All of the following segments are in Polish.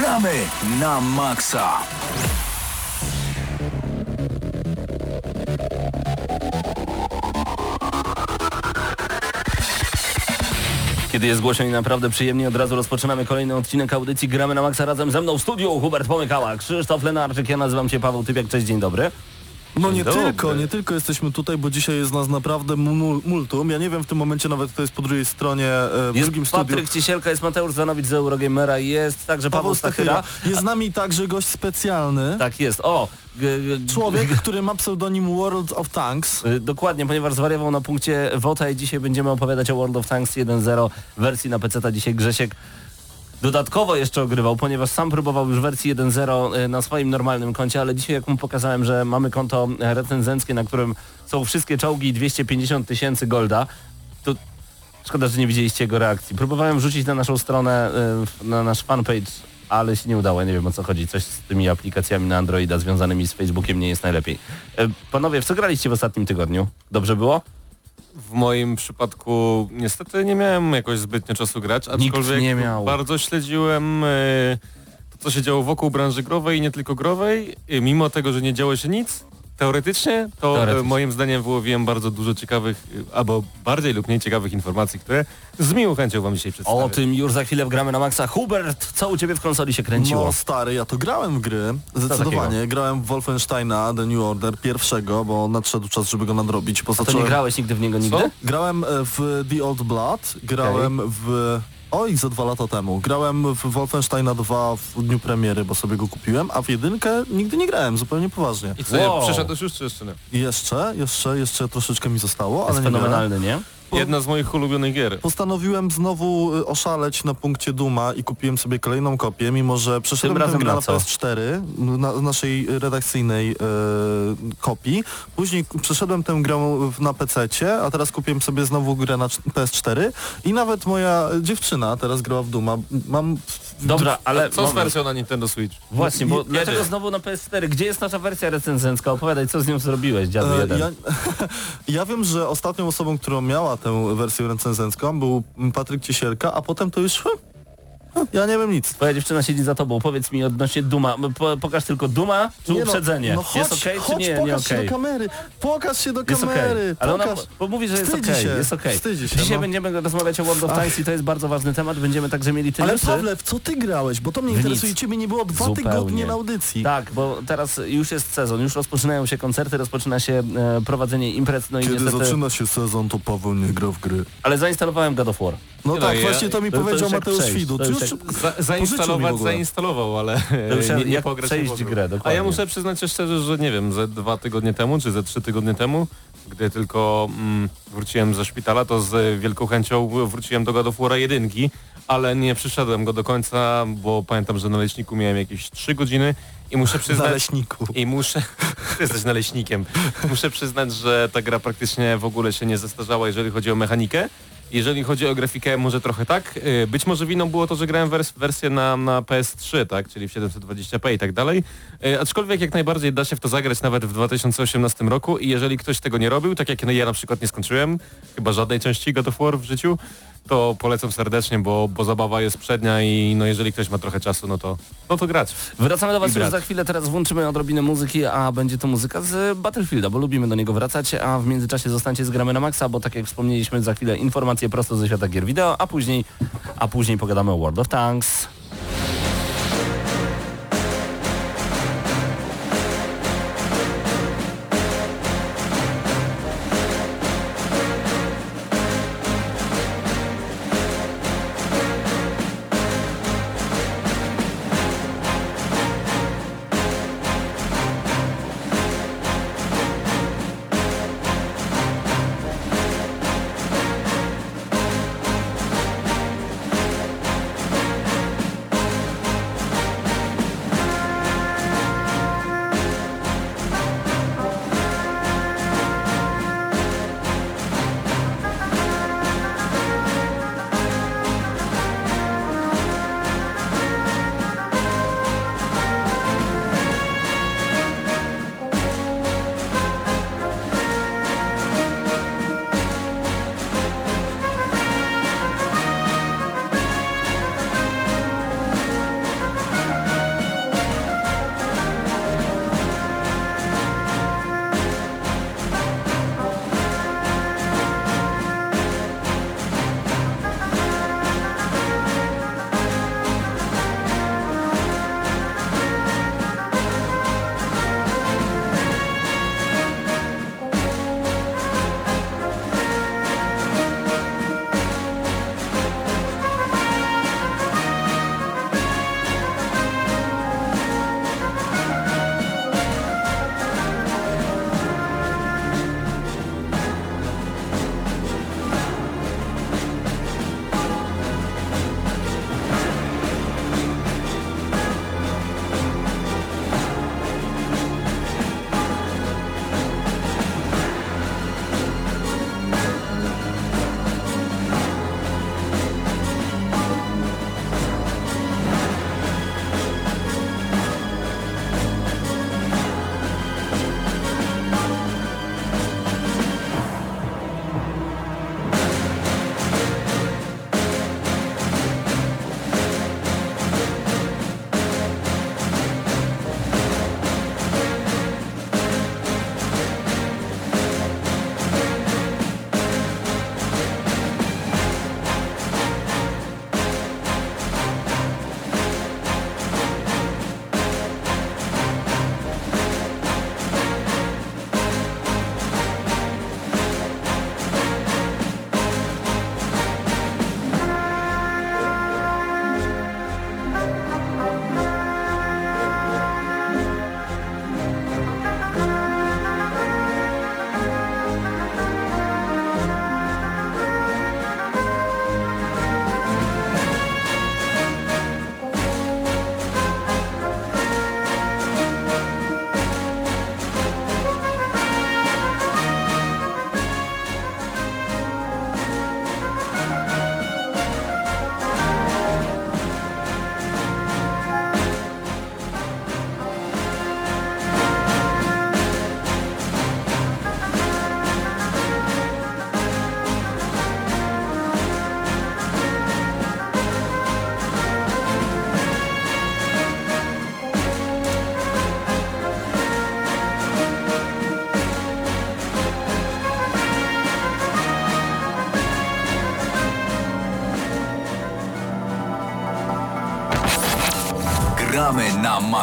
Gramy na maksa! Kiedy jest głośno i naprawdę przyjemnie, od razu rozpoczynamy kolejny odcinek audycji Gramy na Maxa razem ze mną w studiu. Hubert Pomykała, Krzysztof Lenarczyk, ja nazywam się Paweł Typiak, cześć, dzień dobry. No nie Dobry. tylko, nie tylko jesteśmy tutaj, bo dzisiaj jest nas naprawdę mul- multum. Ja nie wiem w tym momencie nawet kto jest po drugiej stronie, e, w Jest drugim studiu. Patryk Ciesielka, jest Mateusz Zanowicz z Eurogamera, jest także Paweł, Paweł Stachyra. Jest z nami także gość specjalny. Tak jest, o! Człowiek, który ma pseudonim World of Tanks. Y, Dokładnie, ponieważ zwariował na punkcie WOTA i dzisiaj będziemy opowiadać o World of Tanks 1.0 wersji na PC. Dzisiaj Grzesiek dodatkowo jeszcze ogrywał, ponieważ sam próbował już wersji 1.0 y, na swoim normalnym koncie, ale dzisiaj jak mu pokazałem, że mamy konto e, recenzenckie, na którym są wszystkie czołgi i 250 tysięcy golda, to szkoda, że nie widzieliście jego reakcji. Próbowałem wrzucić na naszą stronę, y, na nasz fanpage, ale się nie udało, nie wiem o co chodzi. Coś z tymi aplikacjami na Androida związanymi z Facebookiem nie jest najlepiej. E, Panowie, w co graliście w ostatnim tygodniu? Dobrze było? W moim przypadku niestety nie miałem jakoś zbytnio czasu grać, aczkolwiek nie miał. bardzo śledziłem e, to, co się działo wokół branży growej i nie tylko growej. E, Mimo tego, że nie działo się nic, teoretycznie, to Teoretycznie. e, moim zdaniem wyłowiłem bardzo dużo ciekawych, e, albo bardziej lub mniej ciekawych informacji, które z miłą chęcią wam dzisiaj przedstawię. O tym już za chwilę wgramy na maksa. Hubert, co u ciebie w konsoli się kręciło? No stary, ja to grałem w gry, zdecydowanie. Grałem w Wolfensteina The New Order pierwszego, bo nadszedł czas, żeby go nadrobić. Bo A to nie grałeś nigdy w niego nigdy? Grałem e, w The Old Blood, grałem w... Oj, za dwa lata temu. Grałem w Wolfensteina 2 w dniu premiery, bo sobie go kupiłem, a w jedynkę nigdy nie grałem, zupełnie poważnie. I co, Wow. przeszedłeś już czy jeszcze nie? Jeszcze, jeszcze, jeszcze troszeczkę mi zostało, ale Jest nie grałem. fenomenalny, nie? Jedna z moich ulubionych gier. Postanowiłem znowu y, oszaleć na punkcie Duma i kupiłem sobie kolejną kopię, mimo że przeszedłem Tym tę razem grę na na co? PS4, na naszej redakcyjnej e, kopii. Później przeszedłem tę grę w- na PC-cie, a teraz kupiłem sobie znowu grę na cz- PS4 i nawet moja dziewczyna teraz grała w Duma. Mam... Dobra, ale... Co z wersją na Nintendo Switch? Właśnie, bo Kiedy? dlaczego znowu na PS4? Gdzie jest nasza wersja recenzencka? Opowiadaj, co z nią zrobiłeś, dziadu E, jeden. Ja, ja wiem, że ostatnią osobą, którą miała tę wersję recenzencką był Patryk Ciesielka, a potem to już... Ja nie wiem nic. Twoja dziewczyna siedzi za tobą. Powiedz mi odnośnie Duma. Po, pokaż tylko Duma czy Nie uprzedzenie. No, no chodź, jest okej czy chodź, nie, nie pokaż się do kamery. Pokaż się do Jest kamery. Ale ona pokaż. bo mówi, że jest okej. się, Jest okej. się, Dzisiaj no. będziemy rozmawiać o World of. Tanks i to jest bardzo ważny temat. Będziemy także mieli Ale tylnusy. Pawle, w co ty grałeś? Bo to mnie W interesuje. nic. Ciebie nie było dwa Zupełnie. tygodnie na audycji. Tak, bo teraz już jest sezon, już rozpoczynają się koncerty, rozpoczyna się e, prowadzenie imprez, no i Kiedy niestety... zaczyna się sezon, to Paweł nie gra w gry. Ale zainstalowałem God of War. No Nie tak, no, ja- właśnie to mi to- powiedział Mateusz przejść, Widu. Szybko- Za, zainstalować, zainstalował, ale nie, jak nie pograć przejść grę, A dokładnie. ja muszę przyznać się szczerze, że nie wiem, ze dwa tygodnie temu, czy ze trzy tygodnie temu, gdy tylko mm, wróciłem ze szpitala, to z wielką chęcią wróciłem do God of jedynki, ale nie przyszedłem go do końca, bo pamiętam, że na leśniku miałem jakieś trzy godziny i muszę Na przyznać... leśniku. I muszę, ty jesteś naleśnikiem, muszę przyznać, że ta gra praktycznie w ogóle się nie zestarzała, jeżeli chodzi o mechanikę. Jeżeli chodzi o grafikę, może trochę tak. Yy, Być może winą było to, że grałem wers wersję na, na PS3, tak, czyli w 720p i tak dalej. Yy, Aczkolwiek jak najbardziej da się w to zagrać nawet w 2018 roku i jeżeli ktoś tego nie robił, tak jak ja na przykład nie skończyłem chyba żadnej części God of War w życiu, to polecam serdecznie, bo, bo zabawa jest przednia i no jeżeli ktoś ma trochę czasu, no to, no to grać. Wracamy do Was I już za chwilę, teraz włączymy odrobinę muzyki, a będzie to muzyka z Battlefielda, bo lubimy do niego wracać, a w międzyczasie zostańcie z Gramy na Maxa, bo tak jak wspomnieliśmy za chwilę informacje prosto ze świata gier wideo, a później, a później pogadamy o World of Tanks.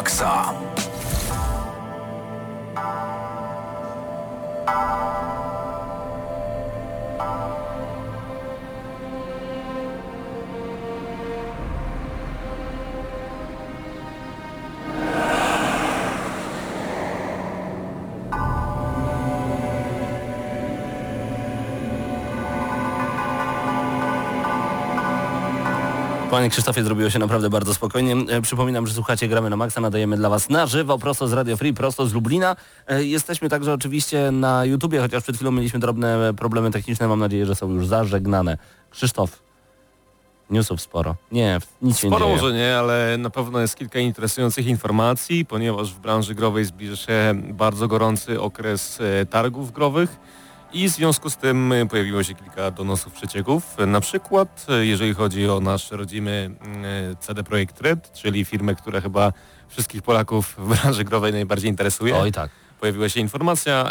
Gramy Panie Krzysztofie, zrobiło się naprawdę bardzo spokojnie. E, Przypominam, że słuchacie Gramy na Maxa, nadajemy dla Was na żywo, prosto z Radio Free, prosto z Lublina. E, Jesteśmy także oczywiście na YouTubie, chociaż przed chwilą mieliśmy drobne problemy techniczne, mam nadzieję, że są już zażegnane. Krzysztof, newsów sporo. Nie, nic się nie Sporo może nie, ale na pewno jest kilka interesujących informacji, ponieważ w branży growej zbliża się bardzo gorący okres e, targów growych i w związku z tym e, pojawiło się kilka donosów przecieków. Na przykład e, jeżeli chodzi o nasz rodzimy e, CD Projekt Red, czyli firmę, która chyba wszystkich Polaków w branży growej najbardziej interesuje Oj tak. pojawiła się informacja,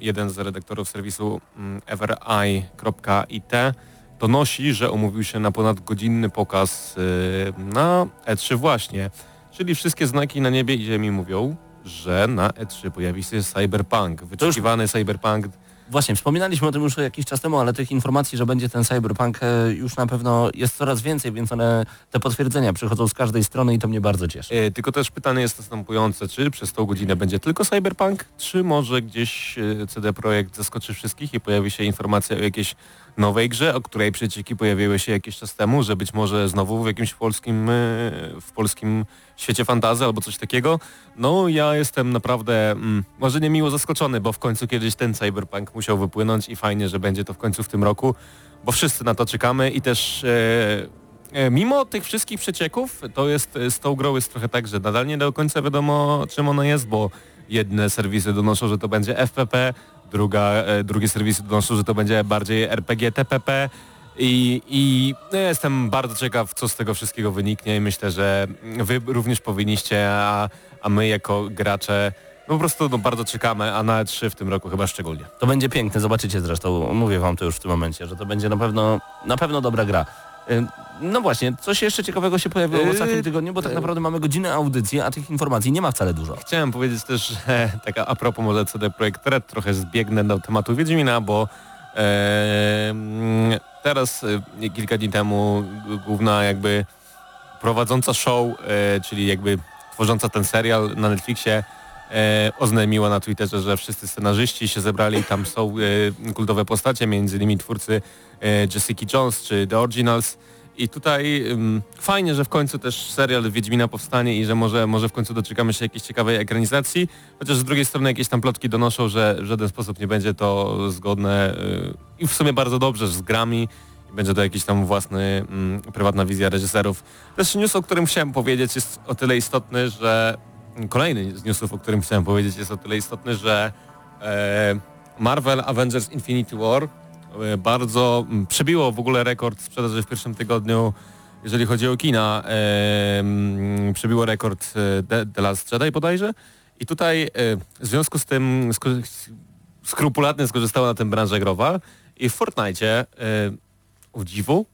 jeden z redaktorów serwisu mm, everi.it donosi, że umówił się na ponad godzinny pokaz na E3 właśnie. Czyli wszystkie znaki na niebie i ziemi mówią, że na E3 pojawi się Cyberpunk, wyczekiwany Cyberpunk. Właśnie, wspominaliśmy o tym już jakiś czas temu, ale tych informacji, że będzie ten cyberpunk e, już na pewno jest coraz więcej, więc one, te potwierdzenia przychodzą z każdej strony i to mnie bardzo cieszy. E, tylko też pytanie jest następujące, czy przez tą godzinę będzie tylko Cyberpunk, czy może gdzieś e, CD Projekt zaskoczy wszystkich i pojawi się informacja o jakiejś nowej grze, o której przecieki pojawiły się jakiś czas temu, że być może znowu w jakimś polskim, e, w polskim świecie fantazy albo coś takiego. No ja jestem naprawdę, mm, może nie miło zaskoczony, bo w końcu kiedyś ten Cyberpunk musiał wypłynąć i fajnie, że będzie to w końcu w tym roku, bo wszyscy na to czekamy i też e, E, Mimo tych wszystkich przecieków, to jest e, z tą grą jest trochę tak, że nadal nie do końca wiadomo czym ona jest, bo jedne serwisy donoszą, że to będzie FPP, druga, e, drugie serwisy donoszą, że to będzie bardziej RPG TPP i, i no, ja jestem bardzo ciekaw, co z tego wszystkiego wyniknie i myślę, że wy również powinniście, a, a my jako gracze no, po prostu no, bardzo czekamy, a na 3 w tym roku chyba szczególnie. To będzie piękne, zobaczycie zresztą, mówię wam to już w tym momencie, że to będzie na pewno, na pewno dobra gra. No właśnie, coś jeszcze ciekawego się pojawiło w Yy, ostatnim tygodniu, bo tak naprawdę mamy godzinę audycji, a tych informacji nie ma wcale dużo. Chciałem powiedzieć też, że taka a propos może CD Projekt Red, trochę zbiegnę do tematu Wiedźmina, bo e, teraz e, kilka dni temu główna jakby prowadząca show, e, czyli jakby tworząca ten serial na Netflixie e, oznajmiła na Twitterze, że wszyscy scenarzyści się zebrali, tam są e, kultowe postacie, między innymi twórcy e, Jessica Jones czy The Originals i tutaj ym, fajnie, że w końcu też serial Wiedźmina powstanie i że może, może w końcu doczekamy się jakiejś ciekawej ekranizacji, chociaż z drugiej strony jakieś tam plotki donoszą, że w żaden sposób nie będzie to zgodne yy, i w sumie bardzo dobrze z grami będzie to jakiś tam własny, mm, prywatna wizja reżyserów. Też news, o którym chciałem powiedzieć jest o tyle istotny, że kolejny z newsów, o którym chciałem powiedzieć jest o tyle istotny, że e, Marvel Avengers Infinity War bardzo mm, przebiło w ogóle rekord sprzedaży w pierwszym tygodniu, jeżeli chodzi o kina. E, mm, przebiło rekord e, The, The Last Jedi bodajże. I tutaj e, w związku z tym sko- skrupulatnie skorzystała na tym branża growa i w Fortnite e, o dziwu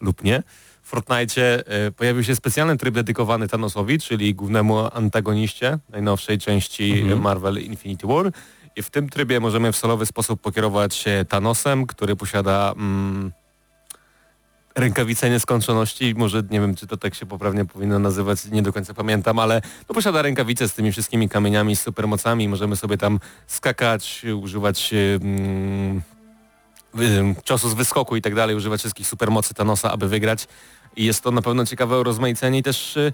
lub nie, w Fortnite e, pojawił się specjalny tryb dedykowany Thanosowi, czyli głównemu antagoniście najnowszej części Mhm. Marvel Infinity War. I w tym trybie możemy w solowy sposób pokierować się Thanosem, który posiada mm, nieskończoności. Może nie wiem, czy to tak się poprawnie powinno nazywać, nie do końca pamiętam, ale no, posiada rękawicę z tymi wszystkimi kamieniami, z supermocami. Możemy sobie tam skakać, używać mm, ciosu z wyskoku i tak dalej, używać wszystkich supermocy Thanosa, aby wygrać. I jest to na pewno ciekawe urozmaicenie i też y,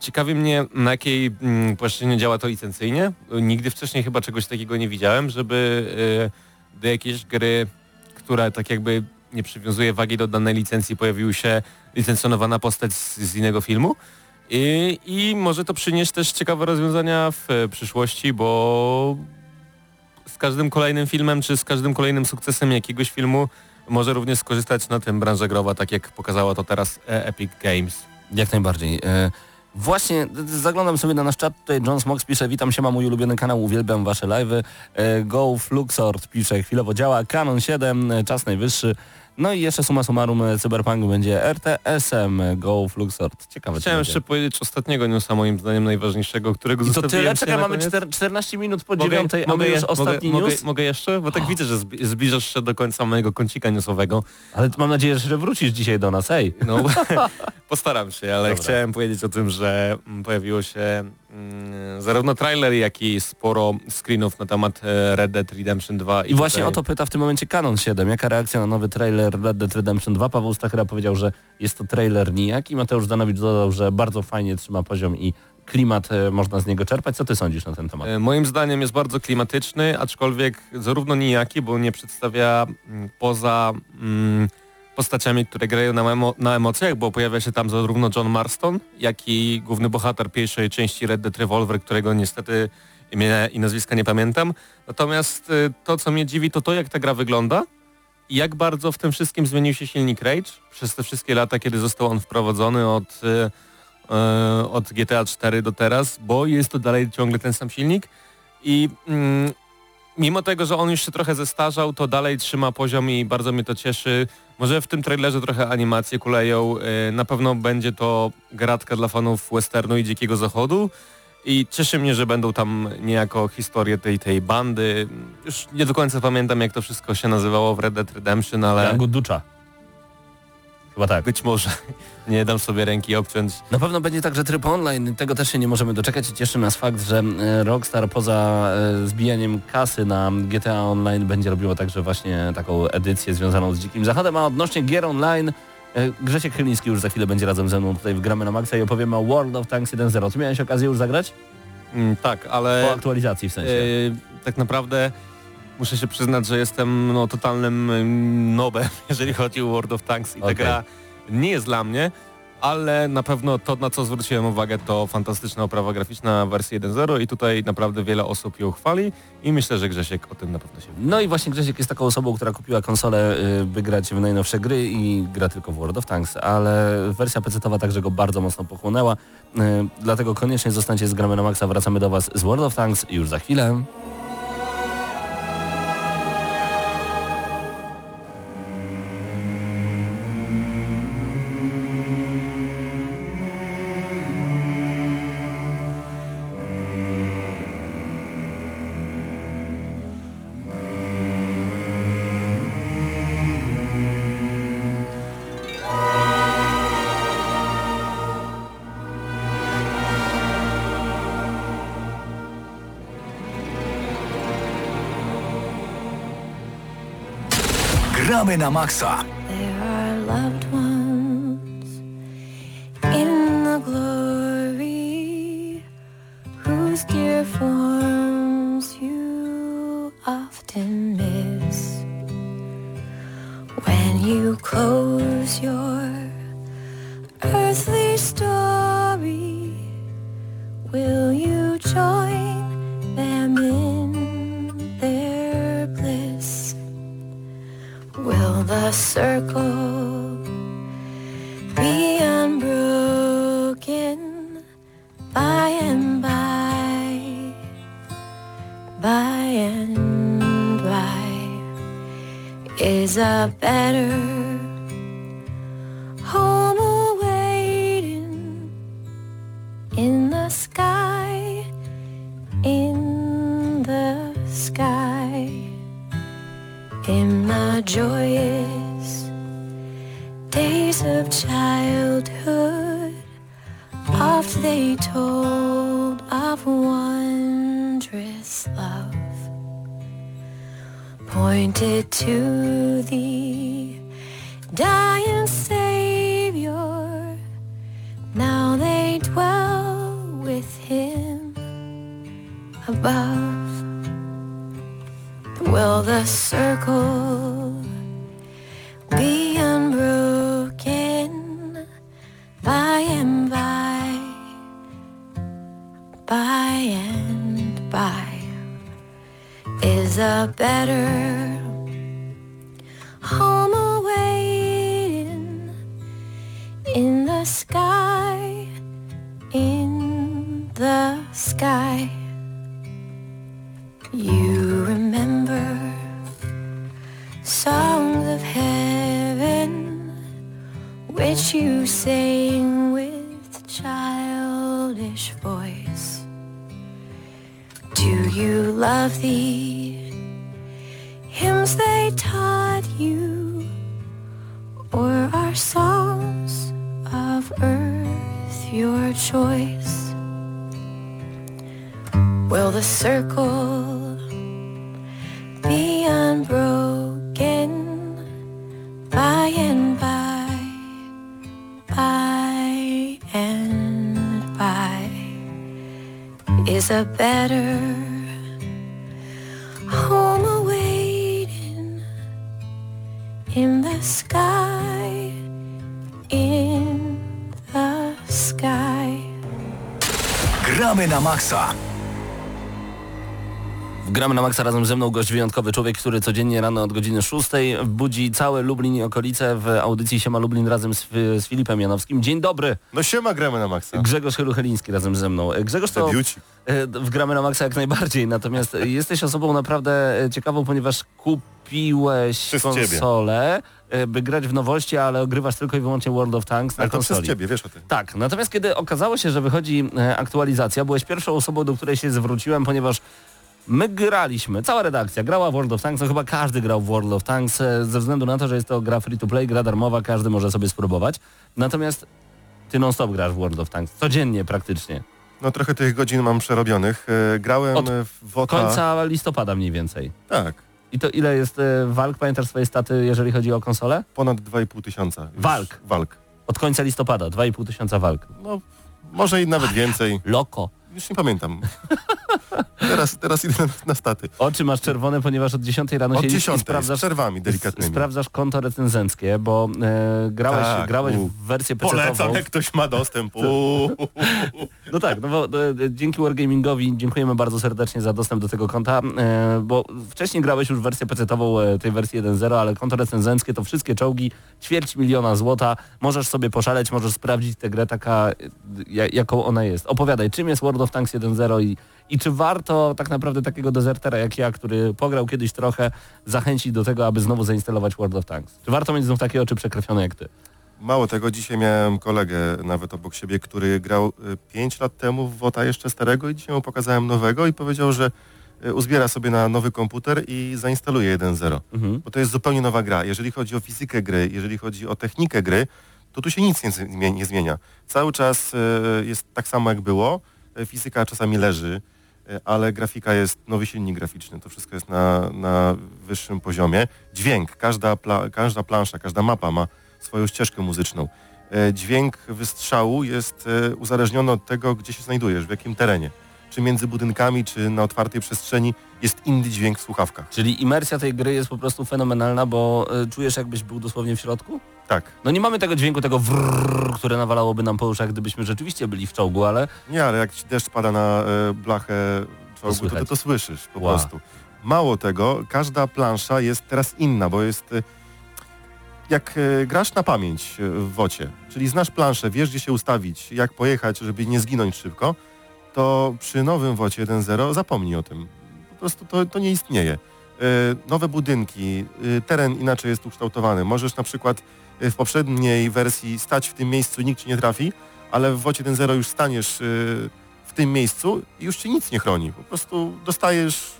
ciekawi mnie, na jakiej mm, płaszczyźnie działa to licencyjnie. Nigdy wcześniej chyba czegoś takiego nie widziałem, żeby y, do jakiejś gry, która tak jakby nie przywiązuje wagi do danej licencji, pojawił się licencjonowana postać z, innego filmu. I, I może to przynieść też ciekawe rozwiązania w e, przyszłości, bo z każdym kolejnym filmem, czy z każdym kolejnym sukcesem jakiegoś filmu może również skorzystać na tym branża growa, tak jak pokazała to teraz e, Epic Games. Jak najbardziej. Właśnie zaglądam sobie na nasz czat, tutaj John Smox pisze, witam się, mam mój ulubiony kanał, uwielbiam wasze live'y. E, Go Fluxort pisze, chwilowo działa, Canon 7, e, czas najwyższy. No i jeszcze suma summarum e, Cyberpunk będzie RTS-em Go Fluxort. Ciekawe. Chciałem będzie. jeszcze powiedzieć ostatniego newsa moim zdaniem najważniejszego, którego I to zostawiłem tyle, czekaj, mamy koniec. czter- 14 minut po Mogę- dziewiątej, a my mogę już ostatni mogę, news. Mogę, mogę jeszcze? Bo tak widzę, że zbliżasz się do końca mojego kącika newsowego. Ale mam nadzieję, że wrócisz dzisiaj do nas, ej. No, postaram się, ale Dobra. chciałem powiedzieć o tym, że mm, pojawiło się zarówno trailer, jak i sporo screenów na temat e, Red Dead Redemption 2. I właśnie tutaj- o to pyta w tym momencie Canon 7. Jaka reakcja na nowy trailer Red Dead Redemption 2? Paweł Stachera powiedział, że jest to trailer nijak i Mateusz Danowicz dodał, że bardzo fajnie trzyma poziom i klimat e, można z niego czerpać. Co ty sądzisz na ten temat? E, Moim zdaniem jest bardzo klimatyczny, aczkolwiek zarówno nijaki, bo nie przedstawia mm, poza mm, postaciami, które grają na, emo na emocjach, bo pojawia się tam zarówno John Marston, jak i główny bohater pierwszej części Red Dead Revolver, którego niestety imienia i nazwiska nie pamiętam. Natomiast e, to, co mnie dziwi, to to, jak ta gra wygląda i jak bardzo w tym wszystkim zmienił się silnik Rage przez te wszystkie lata, kiedy został on wprowadzony od, e, e, od GTA 4 do teraz, bo jest to dalej ciągle ten sam silnik i mm, mimo tego, że on już się trochę zestarzał, to dalej trzyma poziom i bardzo mnie to cieszy. Może w tym trailerze trochę animacje kuleją, e, na pewno będzie to gratka dla fanów westernu i dzikiego zachodu. I cieszy mnie, że będą tam niejako historie tej, tej bandy. Już nie do końca pamiętam, jak to wszystko się nazywało w Red Dead Redemption, ale Gangu Ducza. Chyba tak. być może nie dam sobie ręki obciąć. Na pewno będzie także tryb online, tego też się nie możemy doczekać i cieszy nas fakt, że e, Rockstar poza e, zbijaniem kasy na GTA Online będzie robiło także właśnie taką edycję związaną z Dzikim Zachodem, a odnośnie gier online e, Grzesiek Chyliński już za chwilę będzie razem ze mną tutaj w Gramy na Maxa i opowiemy o World of Tanks 1.0. Ty miałeś okazję już zagrać? Mm, tak, ale... Po aktualizacji w sensie. E, tak naprawdę muszę się przyznać, że jestem no, totalnym mm, nobem, jeżeli chodzi o World of Tanks i ta Okej. gra nie jest dla mnie, ale na pewno to, na co zwróciłem uwagę, to fantastyczna oprawa graficzna wersji 1.0 i tutaj naprawdę wiele osób ją chwali i myślę, że Grzesiek o tym na pewno się No i właśnie Grzesiek jest taką osobą, która kupiła konsolę, y, by grać w najnowsze gry i gra tylko w World of Tanks, ale wersja PC-towa także go bardzo mocno pochłonęła, y, dlatego koniecznie zostańcie z Gramy na Maxa, wracamy do Was z World of Tanks już za chwilę. Gramy na maksa. In my joyous days of childhood, oft they told of wondrous love, pointed to the dying Savior. Now they dwell with him above. Will the circle be unbroken by and by, by and by? Is a better Saying with childish voice Do you love the hymns they taught you Or are songs of earth your choice? Will the circle Gramy na maksa. Gramy na maksa razem ze mną gość wyjątkowy człowiek, który codziennie rano od godziny 6 budzi całe Lublin i okolice w audycji Siema Lublin razem z, z Filipem Janowskim. Dzień dobry. No siema, gramy na maksa. Grzegorz Helucheliński razem ze mną. Grzegorz to Debiuci. e, w Gramy na maksa jak najbardziej, natomiast jesteś osobą naprawdę e, ciekawą, ponieważ kupiłeś Przez ciebie. konsolę, e, by grać w nowości, ale ogrywasz tylko i wyłącznie World of Tanks na Ale to konsoli. przez ciebie, wiesz o tym. Tak, natomiast kiedy okazało się, że wychodzi e, aktualizacja, byłeś pierwszą osobą, do której się zwróciłem, ponieważ my graliśmy, cała redakcja grała w World of Tanks, no chyba każdy grał w World of Tanks, e, ze względu na to, że jest to gra free to play, gra darmowa, każdy może sobie spróbować. Natomiast ty non stop grasz w World of Tanks, codziennie praktycznie. No trochę tych godzin mam przerobionych. E, Grałem Od e, w WOTA. Końca listopada mniej więcej. Tak, I to ile jest e, walk, pamiętasz swoje staty, jeżeli chodzi o konsolę? ponad 2,5 tysiąca. Walk. Walk. Od końca listopada, 2,5 tysiąca walk. No może i nawet więcej. Loko. Już nie pamiętam. teraz, teraz idę na, staty. Oczy masz czerwone, ponieważ od 10 rano Od i 10 z sprawdzasz przerwami delikatnymi. Sprawdzasz konto recenzenckie, bo e, grałeś, Tak, grałeś u. w wersję Polecam, PC-ową. jak ktoś ma dostęp. No tak, no bo e, e, dzięki Wargamingowi dziękujemy bardzo serdecznie za dostęp do tego konta, e, bo wcześniej grałeś już wersję PC-ową e, tej wersji 1.0, ale konto recenzenckie to wszystkie czołgi, ćwierć miliona złota, możesz sobie poszaleć, możesz sprawdzić tę grę taka, e, ja- jaką ona jest. Opowiadaj, czym jest World of Tanks 1.0 i, i czy warto tak naprawdę takiego dezertera jak ja, który pograł kiedyś trochę, zachęcić do tego, aby znowu zainstalować World of Tanks? Czy warto mieć znów takie oczy przekrwione jak ty? Mało tego, dzisiaj miałem kolegę nawet obok siebie, który grał 5 lat temu w WOTA jeszcze starego i dzisiaj mu pokazałem nowego i powiedział, że e, uzbiera sobie na nowy komputer i zainstaluje 1.0. Mhm. Bo to jest zupełnie nowa gra. Jeżeli chodzi o fizykę gry, jeżeli chodzi o technikę gry, to tu się nic nie, zmie- nie zmienia. Cały czas e, jest tak samo jak było. E, Fizyka czasami leży, e, ale grafika jest, nowy silnik graficzny, to wszystko jest na, na wyższym poziomie. Dźwięk, każda, pla, każda plansza, każda mapa ma swoją ścieżkę muzyczną. E, Dźwięk wystrzału jest uzależniony od tego, gdzie się znajdujesz, w jakim terenie. Czy między budynkami, czy na otwartej przestrzeni jest inny dźwięk w słuchawkach. Czyli imersja tej gry jest po prostu fenomenalna, bo czujesz jakbyś był dosłownie w środku? Tak. No nie mamy tego dźwięku, tego wrrr, które nawalałoby nam po uszach, gdybyśmy rzeczywiście byli w czołgu, ale Nie, ale jak ci deszcz pada na e, blachę czołgu, to, ty to słyszysz po Wow. prostu. Mało tego, każda plansza jest teraz inna, bo jest e, jak e, grasz na pamięć w wocie, czyli znasz planszę, wiesz gdzie się ustawić, jak pojechać, żeby nie zginąć szybko, to przy nowym wocie 1.0 zapomnij o tym. Po prostu to, to nie istnieje. Nowe budynki, teren inaczej jest ukształtowany. Możesz na przykład w poprzedniej wersji stać w tym miejscu i nikt ci nie trafi, ale w wocie 1.0 już staniesz y, w tym miejscu i już cię nic nie chroni. Po prostu dostajesz...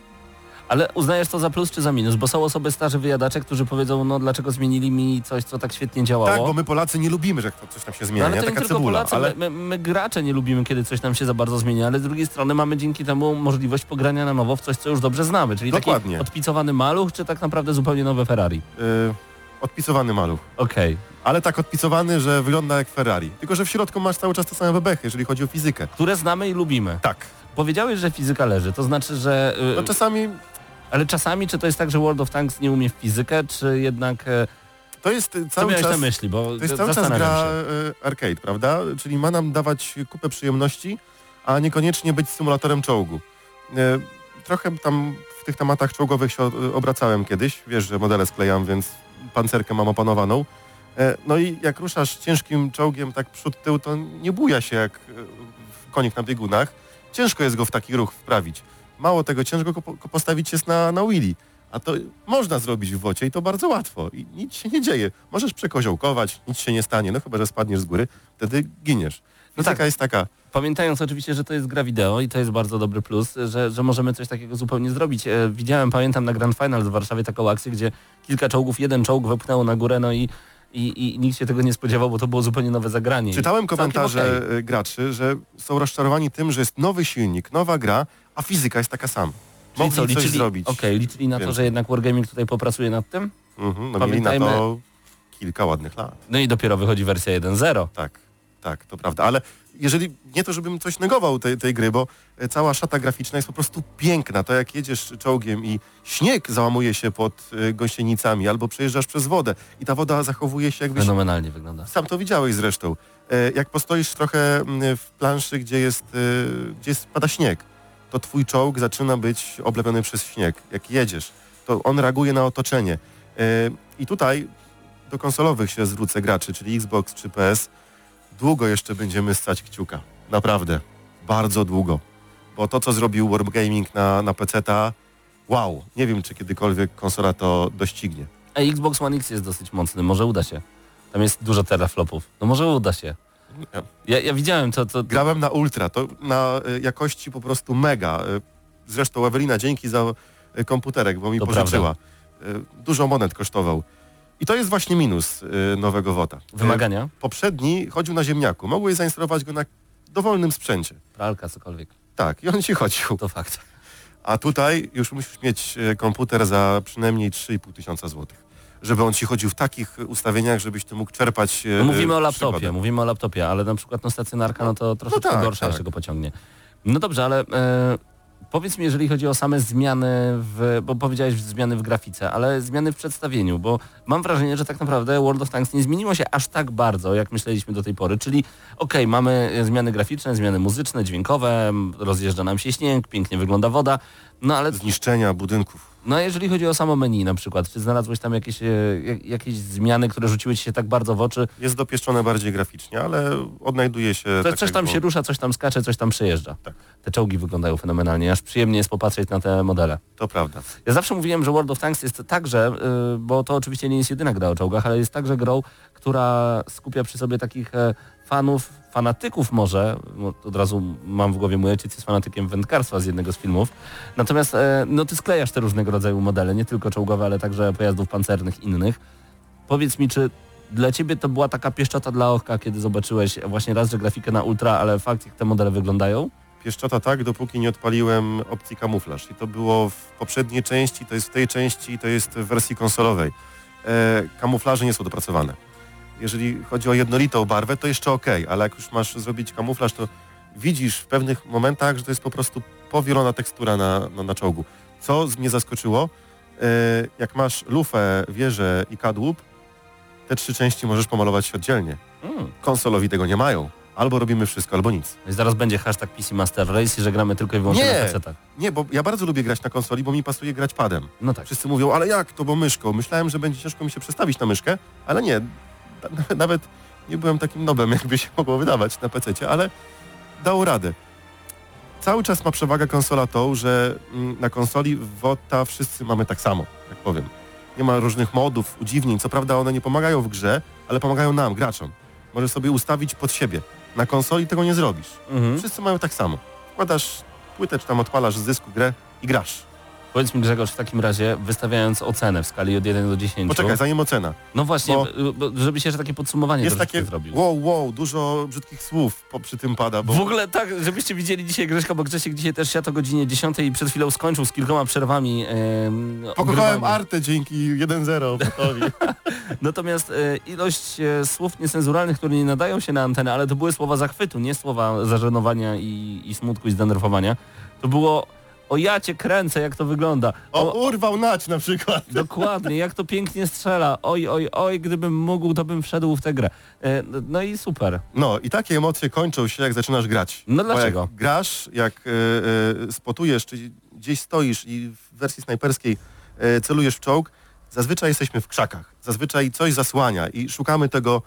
Ale uznajesz to za plus czy za minus? Bo są osoby starzy wyjadacze, którzy powiedzą, no dlaczego zmienili mi coś, co tak świetnie działało. Tak, bo my Polacy nie lubimy, że coś tam się no, zmienia, ale nie? to taka tylko cebula. Polacy, ale my, my, my gracze nie lubimy, kiedy coś nam się za bardzo zmienia, ale z drugiej strony mamy dzięki temu możliwość pogrania na nowo w coś, co już dobrze znamy. Czyli Dokładnie. taki odpicowany maluch, czy tak naprawdę zupełnie nowe Ferrari? y, odpicowany maluch. Okej. Ale tak odpicowany, że wygląda jak Ferrari. Tylko, że w środku masz cały czas te same bebechy, jeżeli chodzi o fizykę. Które znamy i lubimy. Tak. Powiedziałeś, że fizyka leży, to znaczy, że... y, No czasami Ale czasami, czy to jest tak, że World of Tanks nie umie w fizykę, czy jednak... e, to jest y, Co cały miałeś czas... na myśli, bo To jest cały czas zastanawiam gra się. y, arcade, prawda? Czyli ma nam dawać kupę przyjemności, a niekoniecznie być symulatorem czołgu. Y, Trochę tam w tych tematach czołgowych się y, obracałem kiedyś. Wiesz, że modele sklejam, więc pancerkę mam opanowaną. E, No i jak ruszasz ciężkim czołgiem tak przód tył, to nie buja się jak y, konik na biegunach. Ciężko jest go w taki ruch wprawić. Mało tego, ciężko go postawić jest na, na wheelie. A to można zrobić w wocie i to bardzo łatwo. I nic się nie dzieje. Możesz przekoziołkować, nic się nie stanie, no chyba, że spadniesz z góry, wtedy giniesz. No Fizyka tak. jest taka. Pamiętając oczywiście, że to jest gra wideo i to jest bardzo dobry plus, że, że możemy coś takiego zupełnie zrobić. E, widziałem, pamiętam na Grand Final w Warszawie taką akcję, gdzie kilka czołgów, jeden czołg wepchnęło na górę, no i, i, i nikt się tego nie spodziewał, bo to było zupełnie nowe zagranie. Czytałem komentarze okej. y, graczy, że są rozczarowani tym, że jest nowy silnik, nowa gra, a fizyka jest taka sama. Czyli Mogli co, coś liczyli, zrobić. Okej, liczyli na to, Więcej. że jednak Wargaming tutaj popracuje nad tym? Mhm, no mieli na Pamiętajmy- to kilka ładnych lat. No i dopiero wychodzi wersja 1.0. Tak, tak, to prawda. Ale jeżeli nie to, żebym coś negował tej, tej gry, bo e, cała szata graficzna jest po prostu piękna. To jak jedziesz czołgiem i śnieg załamuje się pod e, gąsienicami, albo przejeżdżasz przez wodę i ta woda zachowuje się jakbyś... Fenomenalnie wygląda. Sam to widziałeś zresztą. E, Jak postoisz trochę w planszy, gdzie jest, gdzie jest, pada śnieg, to twój czołg zaczyna być oblepiony przez śnieg. Jak jedziesz, to on reaguje na otoczenie. I tutaj do konsolowych się zwrócę graczy, czyli Xbox czy PS, długo jeszcze będziemy stać kciuka. Naprawdę. Bardzo długo. Bo to, co zrobił Wargaming na, na PC-ta, wow. Nie wiem, czy kiedykolwiek konsola to doścignie. A Xbox One X jest dosyć mocny, może uda się. Tam jest dużo teraflopów. No może uda się. Ja- Ja, widziałem to, to, Grałem na ultra, to na y, jakości po prostu mega. Y, Zresztą Ewelina, dzięki za y, komputerek, bo mi To pożyczyła. Y, Dużo monet kosztował. I to jest właśnie minus y, nowego WOTA. Y, wymagania, Poprzedni chodził na ziemniaku. Mogłeś zainstalować go na dowolnym sprzęcie. pralka, cokolwiek. Tak, i on ci chodził. To fakt. A tutaj już musisz mieć y, komputer za przynajmniej 3,5 tysiąca złotych. Żeby on ci chodził w takich ustawieniach, żebyś ty mógł czerpać y, No mówimy o laptopie, mówimy o laptopie, ale na przykład no stacjonarka, no to troszeczkę tak, gorsza tak. jeszcze go pociągnie. No dobrze, ale e, powiedz mi, jeżeli chodzi o same zmiany, w, bo powiedziałeś zmiany w grafice, ale zmiany w przedstawieniu, bo mam wrażenie, że tak naprawdę World of Tanks nie zmieniło się aż tak bardzo, jak myśleliśmy do tej pory, czyli okej, mamy e, zmiany graficzne, zmiany muzyczne, dźwiękowe, rozjeżdża nam się śnieg, pięknie wygląda woda, no ale Zniszczenia budynków. no a jeżeli chodzi o samo menu na przykład, czy znalazłeś tam jakieś, e, jak- jakieś zmiany, które rzuciły ci się tak bardzo w oczy, Jest dopieszczone bardziej graficznie, ale odnajduje się... To tak coś tam było. się rusza, coś tam skacze, coś tam przejeżdża. Tak. Te czołgi wyglądają fenomenalnie, aż przyjemnie jest popatrzeć na te modele. To prawda. Ja zawsze mówiłem, że World of Tanks jest także, y, bo to oczywiście nie jest jedyna gra o czołgach, ale jest także grą, która skupia przy sobie takich e, fanów, fanatyków może, bo od razu mam w głowie, mój ojciec jest fanatykiem wędkarstwa z jednego z filmów, natomiast e, no ty sklejasz te różnego rodzaju modele, nie tylko czołgowe, ale także pojazdów pancernych innych. Powiedz mi, czy dla ciebie to była taka pieszczota dla oka, kiedy zobaczyłeś właśnie raz, że grafikę na ultra, ale fakt, jak te modele wyglądają? Pieszczota tak, dopóki nie odpaliłem opcji kamuflaż. I to było w poprzedniej części, to jest w tej części, to jest w wersji konsolowej. E, kamuflaże nie są dopracowane. Jeżeli chodzi o jednolitą barwę, to jeszcze ok, ale jak już masz zrobić kamuflaż, to widzisz w pewnych momentach, że to jest po prostu powielona tekstura na, na, na czołgu. Co mnie zaskoczyło, e, jak masz lufę, wieżę i kadłub, te trzy części możesz pomalować oddzielnie. Mm. Konsolowi tego nie mają. Albo robimy wszystko, albo nic. No i zaraz będzie hashtag PC Master Race i że gramy tylko i wyłącznie Nie. na PC-tach. Nie, bo ja bardzo lubię grać na konsoli, bo mi pasuje grać padem. No tak. Wszyscy mówią, ale jak to, bo myszką? Myślałem, że będzie ciężko mi się przestawić na myszkę, ale nie. Na- Nawet nie byłem takim nobem, jakby się mogło wydawać na PC, ale dało radę. Cały czas ma przewagę konsola tą, że mm, na konsoli WOTA wszyscy mamy tak samo, tak powiem. Nie ma różnych modów, udziwnień. Co prawda one nie pomagają w grze, ale pomagają nam, graczom. Możesz sobie ustawić pod siebie. Na konsoli tego nie zrobisz. Mhm. Wszyscy mają tak samo. Wkładasz płytę, czy tam odpalasz z dysku grę i grasz. Powiedz mi Grzegorz w takim razie, wystawiając ocenę w skali od 1 do 10. Poczekaj, zanim ocena. No właśnie, bo- bo, bo, żeby się jeszcze takie podsumowanie Jest takie zrobił. wow, wow, dużo brzydkich słów po, przy tym pada, bo W ogóle tak, żebyście widzieli dzisiaj Grześka, bo Grzesiek dzisiaj też siadł o godzinie 10 i przed chwilą skończył z kilkoma przerwami. em, pokochałem. Artę dzięki 1-0 Botowi. Natomiast e, ilość e, słów niecenzuralnych, które nie nadają się na antenę, ale to były słowa zachwytu, nie słowa zażenowania i, i smutku i zdenerwowania. To było o ja cię kręcę, jak to wygląda. O, urwał nać na przykład. Dokładnie, jak to pięknie strzela. Oj, oj, oj, gdybym mógł, to bym wszedł w tę grę. E, no- i super. No i takie emocje kończą się, jak zaczynasz grać. No Bo dlaczego? jak grasz, jak e, e, spotujesz, czy gdzieś stoisz i w wersji snajperskiej celujesz w czołg, zazwyczaj jesteśmy w krzakach. Zazwyczaj coś zasłania i szukamy tego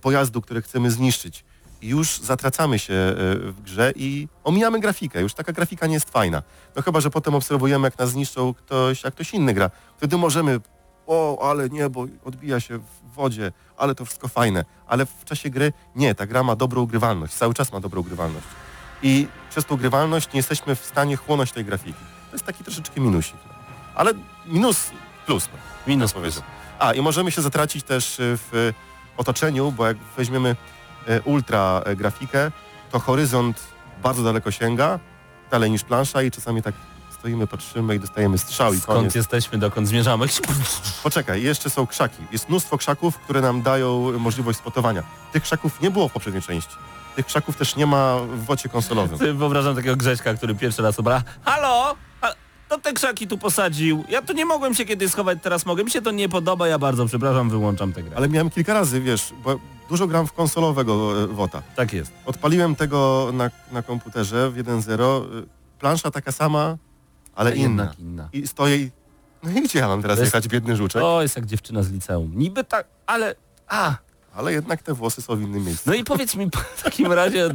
pojazdu, który chcemy zniszczyć. Już zatracamy się e, w grze i omijamy grafikę. Już taka grafika nie jest fajna. No chyba, że potem obserwujemy, jak nas zniszczą ktoś, jak ktoś inny gra. Wtedy możemy o, ale niebo odbija się w wodzie, ale to wszystko fajne. Ale w czasie gry nie, ta gra ma dobrą grywalność, cały czas ma dobrą grywalność. I przez tą grywalność nie jesteśmy w stanie chłonąć tej grafiki. To jest taki troszeczkę minusik. No. Ale minus plus. No. Minus powiedzmy. A i możemy się zatracić też y, w otoczeniu, bo jak weźmiemy ultra y, grafikę, to horyzont bardzo daleko sięga, dalej niż plansza i czasami tak stoimy, patrzymy i dostajemy strzał i Skąd koniec. jesteśmy, dokąd zmierzamy? Poczekaj, jeszcze są krzaki. Jest mnóstwo krzaków, które nam dają możliwość spotowania. Tych krzaków nie było w poprzedniej części. Tych krzaków też nie ma w wocie konsolowym. Wyobrażam takiego Grześka, który pierwszy raz obra. Halo! To te krzaki tu posadził. Ja tu nie mogłem się kiedyś schować, teraz mogę. Mi się to nie podoba, ja bardzo przepraszam, wyłączam tę grę. Ale miałem kilka razy, wiesz, bo dużo gram w konsolowego e, WOTA. Tak jest. Odpaliłem tego na, na komputerze w 1.0. y, Plansza taka sama, ale inna. Inna. I stoję i... No i gdzie ja mam teraz To jest- jechać, biedny żuczek? O, jest jak dziewczyna z liceum. Niby tak, ale... A, Ale jednak te włosy są w innym miejscu. no i powiedz mi w takim razie od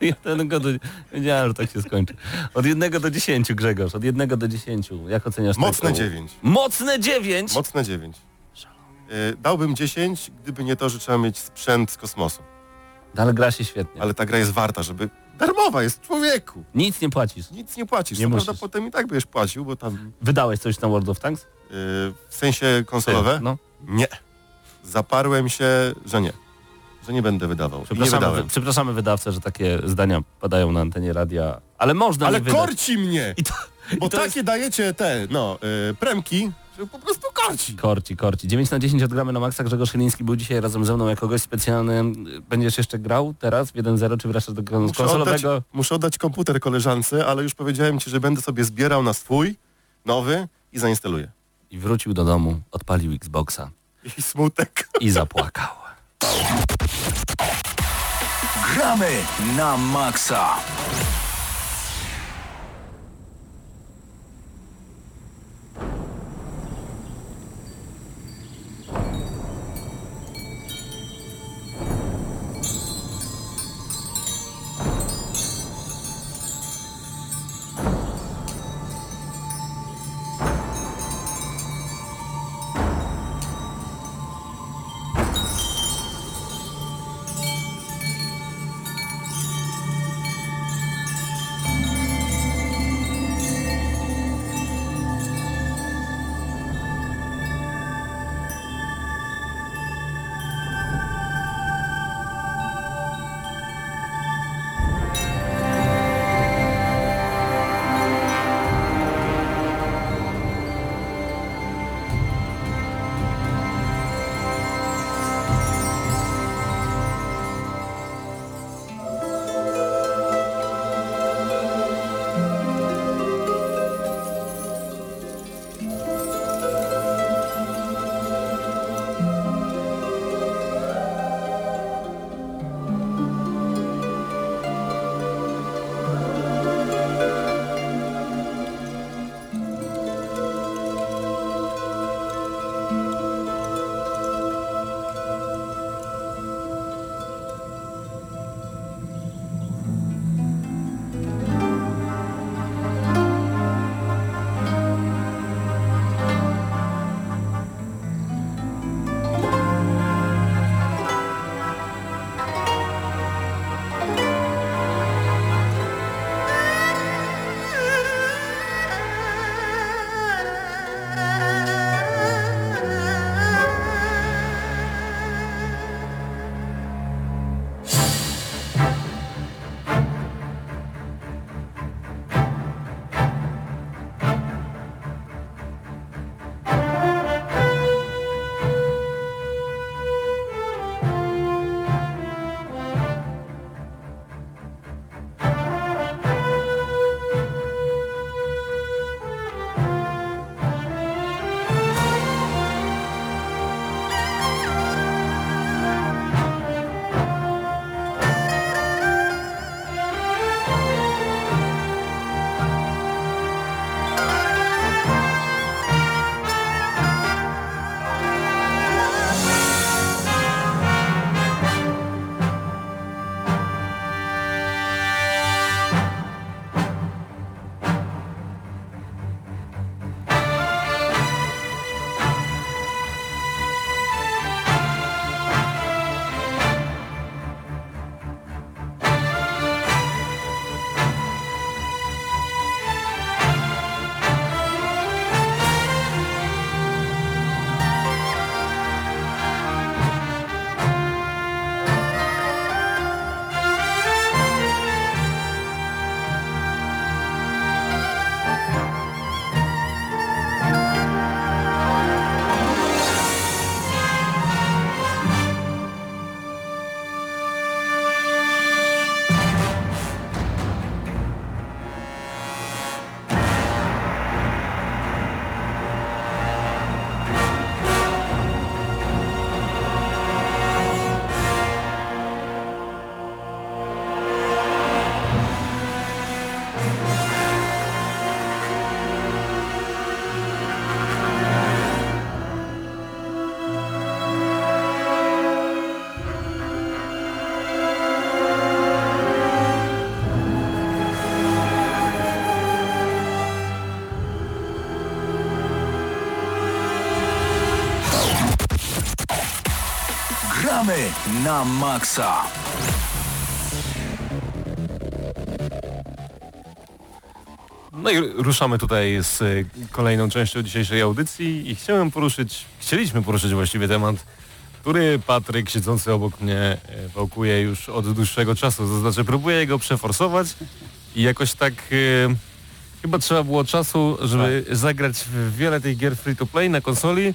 jednego do... Wiedziałem, że tak się skończy. Od jednego do dziesięciu, Grzegorz. Od jednego do dziesięciu. Jak oceniasz Mocne 9. Mocne dziewięć! Mocne 9. Y, Dałbym 10, gdyby nie to, że trzeba mieć sprzęt z kosmosu. No, Ale gra się świetnie. Ale ta gra jest warta, żeby... Darmowa jest, człowieku! Nic nie płacisz. Nic nie płacisz. Nie Co musisz. prawda potem i tak byś płacił, bo tam... Wydałeś coś na World of Tanks? y, w sensie konsolowe? No. Nie. Zaparłem się, że nie. Że nie będę wydawał. Przepraszamy, wy, przepraszamy wydawcę, że takie zdania padają na antenie radia, ale można Ale nie wydać. korci mnie! To, Bo takie dajecie te, no, y, premki, że po prostu korci. Korci, korci. 9 na 10 odgramy na maksa. Grzegorz Chyliński był dzisiaj razem ze mną jako gość specjalny. Będziesz jeszcze grał teraz w 1-0, czy wracasz do Muszę oddać, konsolowego? muszę oddać komputer koleżance, ale już powiedziałem ci, że będę sobie zbierał na swój, nowy i zainstaluję. I wrócił do domu, odpalił Xboxa I smutek. i zapłakał. Gramy na maksa. Na maksa. No i ruszamy tutaj z y, kolejną częścią dzisiejszej audycji i chciałem poruszyć, chcieliśmy poruszyć właściwie temat, który Patryk siedzący obok mnie y, wałkuje już od dłuższego czasu. To znaczy próbuje go przeforsować i jakoś tak y, chyba trzeba było czasu, żeby zagrać w wiele tych gier free to play na konsoli,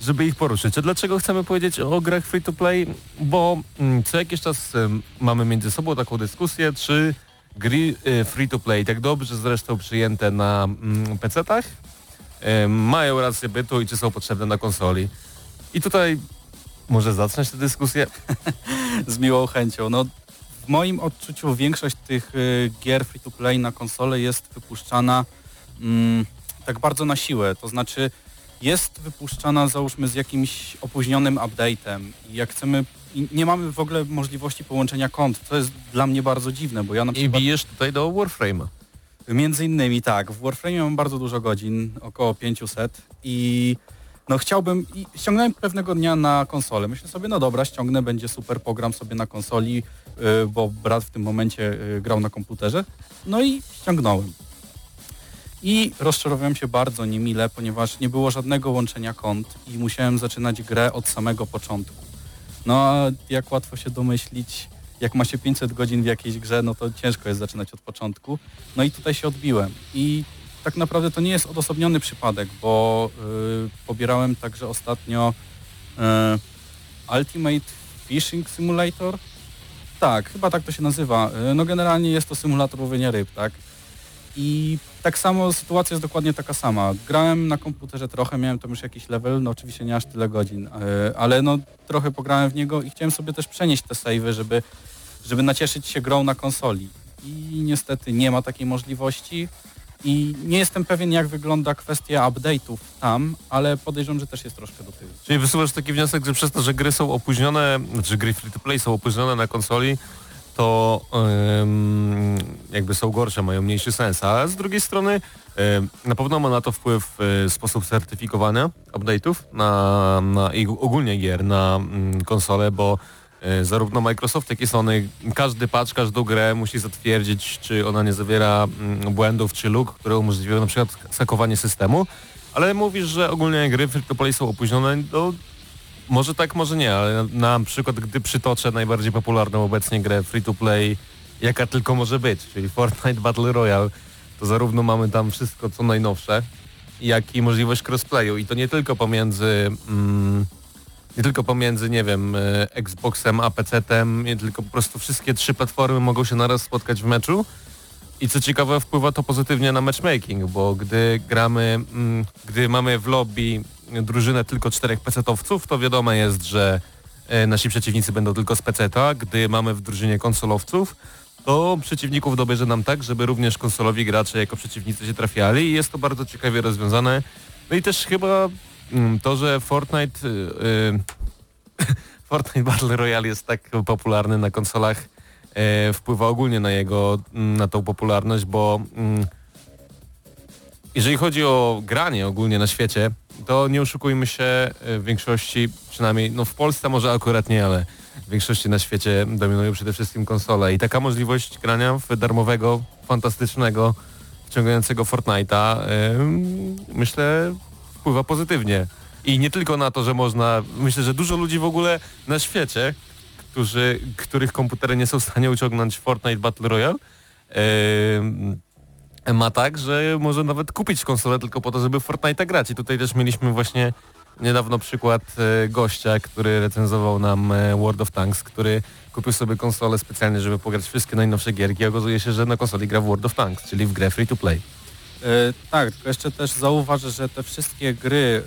żeby ich poruszyć. A dlaczego chcemy powiedzieć o grach free to play? Bo mm, co jakiś czas mamy między sobą taką dyskusję, czy gry y, free to play, tak dobrze zresztą przyjęte na mm, PC-tach, mają rację bytu i czy są potrzebne na konsoli. I tutaj może zacząć tę dyskusję. z miłą chęcią. No, w moim odczuciu większość tych y, gier free to play na konsolę jest wypuszczana mm, tak bardzo na siłę. To znaczy jest wypuszczana załóżmy z jakimś opóźnionym update'em i jak chcemy i nie mamy w ogóle możliwości połączenia kont, co jest dla mnie bardzo dziwne, bo ja na I przykład bijesz tutaj do Warframe'a. Między innymi tak, w Warframe mam bardzo dużo godzin, około 500 i no chciałbym, i ściągnąłem pewnego dnia na konsolę. Myślę sobie, no dobra, ściągnę, będzie super, pogram sobie na konsoli, y, bo brat w tym momencie y, grał na komputerze. No i ściągnąłem. I rozczarowałem się bardzo niemile, ponieważ nie było żadnego łączenia kont i musiałem zaczynać grę od samego początku. No a jak łatwo się domyślić, jak ma się 500 godzin w jakiejś grze, no to ciężko jest zaczynać od początku. No i tutaj się odbiłem. I tak naprawdę to nie jest odosobniony przypadek, bo y, pobierałem także ostatnio y, Ultimate Fishing Simulator. Tak, chyba tak to się nazywa. Y, no generalnie jest to symulator łowienia ryb, tak? I tak samo sytuacja jest dokładnie taka sama. Grałem na komputerze trochę, miałem tam już jakiś level, no oczywiście nie aż tyle godzin, y, ale no trochę pograłem w niego i chciałem sobie też przenieść te savey, żeby, żeby nacieszyć się grą na konsoli. I niestety nie ma takiej możliwości. I nie jestem pewien, jak wygląda kwestia update'ów tam, ale podejrzewam, że też jest troszkę do tyłu. Czyli wysuwasz taki wniosek, że przez to, że gry są opóźnione, znaczy gry free to play są opóźnione na konsoli, to jakby są gorsze, mają mniejszy sens. A z drugiej strony na pewno ma na to wpływ y, sposób certyfikowania update'ów na, na i ogólnie gier na mm, konsolę, bo y, zarówno Microsoft, jak i Sony, każdy patch, każdą grę musi zatwierdzić, czy ona nie zawiera mm, błędów czy luk, które umożliwiają na przykład sakowanie systemu. Ale mówisz, że ogólnie gry free to play są opóźnione, to może tak, może nie, ale na, na przykład gdy przytoczę najbardziej popularną obecnie grę free to play, jaka tylko może być, czyli Fortnite Battle Royale, to zarówno mamy tam wszystko co najnowsze, jak i możliwość crossplayu i to nie tylko pomiędzy mm, nie tylko pomiędzy, nie wiem, e, Xboxem a PC-tem, nie tylko po prostu wszystkie trzy platformy mogą się naraz spotkać w meczu. I co ciekawe, wpływa to pozytywnie na matchmaking, bo gdy gramy, mm, gdy mamy w lobby drużynę tylko czterech pecetowców, to wiadomo jest, że e, nasi przeciwnicy będą tylko z peceta. Gdy mamy w drużynie konsolowców, to przeciwników dobierze nam tak, żeby również konsolowi gracze jako przeciwnicy się trafiali i jest to bardzo ciekawie rozwiązane. No i też chyba mm, to, że Fortnite, y, y, Fortnite Battle Royale jest tak popularny na konsolach, wpływa ogólnie na jego, mm, na tą popularność, bo mm, jeżeli chodzi o granie ogólnie na świecie, to nie oszukujmy się, e, w większości, przynajmniej no w Polsce może akurat nie, ale w większości na świecie dominują przede wszystkim konsole i taka możliwość grania w darmowego, fantastycznego, wciągającego Fortnite'a ym, myślę wpływa pozytywnie. I nie tylko na to, że można, myślę, że dużo ludzi w ogóle na świecie, którzy, których komputery nie są w stanie uciągnąć Fortnite Battle Royale, ym, ma tak, że może nawet kupić konsolę tylko po to, żeby Fortnite grać. I tutaj też mieliśmy właśnie niedawno przykład e, gościa, który recenzował nam e, World of Tanks, który kupił sobie konsolę specjalnie, żeby pograć wszystkie najnowsze gierki. Okazuje się, że na konsoli gra w World of Tanks, czyli w grę free to play. E, tak, tylko jeszcze też zauważę, że te wszystkie gry,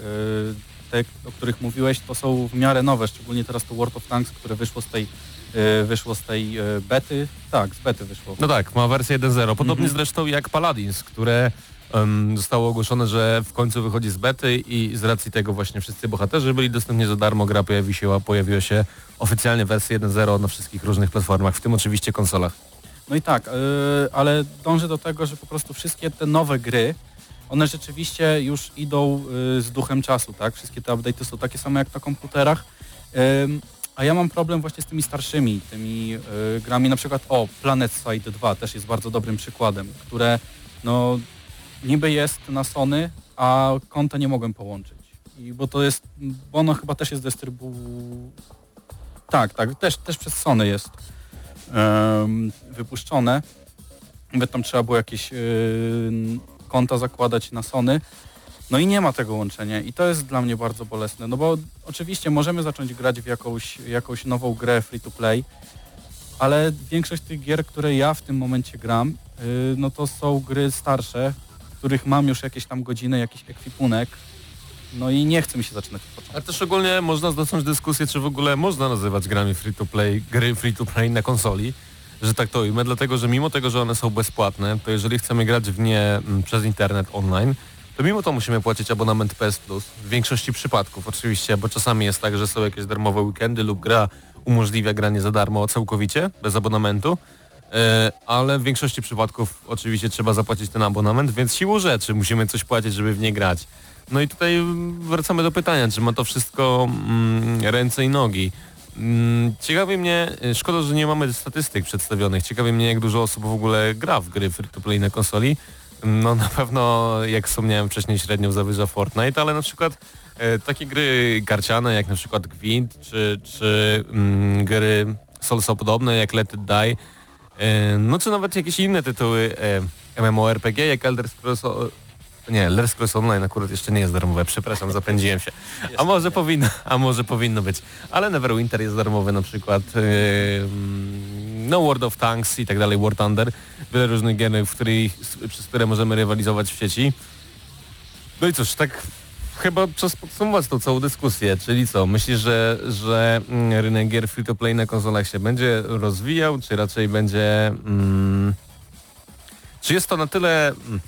e, te, o których mówiłeś, to są w miarę nowe, szczególnie teraz to World of Tanks, które wyszło z tej, e, wyszło z tej e, bety. Tak, z bety wyszło. No tak, ma wersję 1.0. Podobnie Mhm. zresztą jak Paladins, które em, zostało ogłoszone, że w końcu wychodzi z bety i z racji tego właśnie wszyscy bohaterzy byli dostępni za darmo. Gra pojawi się, pojawiła się oficjalnie wersja 1.0 na wszystkich różnych platformach, w tym oczywiście konsolach. No i tak, e, ale dążę do tego, że po prostu wszystkie te nowe gry, one rzeczywiście już idą e, z duchem czasu, tak? Wszystkie te update'y są takie same jak na komputerach. A ja mam problem właśnie z tymi starszymi, tymi y, grami, na przykład o, Planet Side 2 też jest bardzo dobrym przykładem, które no niby jest na Sony, a konta nie mogłem połączyć. I bo to jest, bo ono chyba też jest dystrybu... Tak, tak, też, też przez Sony jest em, wypuszczone. Nawet tam trzeba było jakieś y, konta zakładać na Sony. No i nie ma tego łączenia i to jest dla mnie bardzo bolesne, no bo oczywiście możemy zacząć grać w jakąś, jakąś nową grę free to play, ale większość tych gier, które ja w tym momencie gram, yy, no to są gry starsze, w których mam już jakieś tam godziny, jakiś ekwipunek, no i nie chce mi się zaczynać od początku. A też ogólnie można zacząć dyskusję, czy w ogóle można nazywać grami free to play, gry free to play na konsoli, że tak to ujmę, dlatego że mimo tego, że one są bezpłatne, to jeżeli chcemy grać w nie mm, przez internet online, to mimo to musimy płacić abonament PS Plus. W większości przypadków oczywiście, bo czasami jest tak, że są jakieś darmowe weekendy lub gra umożliwia granie za darmo całkowicie, bez abonamentu. E, ale w większości przypadków oczywiście trzeba zapłacić ten abonament, więc siłą rzeczy musimy coś płacić, żeby w nie grać. No i tutaj mm, wracamy do pytania, czy ma to wszystko mm, ręce i nogi. Mm, Ciekawi mnie, y, szkoda, że nie mamy statystyk przedstawionych, ciekawi mnie jak dużo osób w ogóle gra w gry free to play na konsoli. No na pewno, jak wspomniałem wcześniej, średnią zawyża Fortnite, ale na przykład e, takie gry karciane jak na przykład Gwint, czy, czy mm, gry Soulsa podobne jak Let It Die, e, no czy nawet jakieś inne tytuły e, MMORPG jak Elder Scrolls nie, Elder Scrolls Online akurat jeszcze nie jest darmowe, przepraszam, zapędziłem się. A może powinno, a może powinno być. Ale Neverwinter jest darmowy na przykład. No World of Tanks i tak dalej, War Thunder. Wiele różnych gier, w których, przez które możemy rywalizować w sieci. No i cóż, tak chyba czas podsumować tą całą dyskusję, czyli co, myślisz, że, że mm, rynek gier free to play na konsolach się będzie rozwijał, czy raczej będzie... Mm, czy jest to na tyle mm,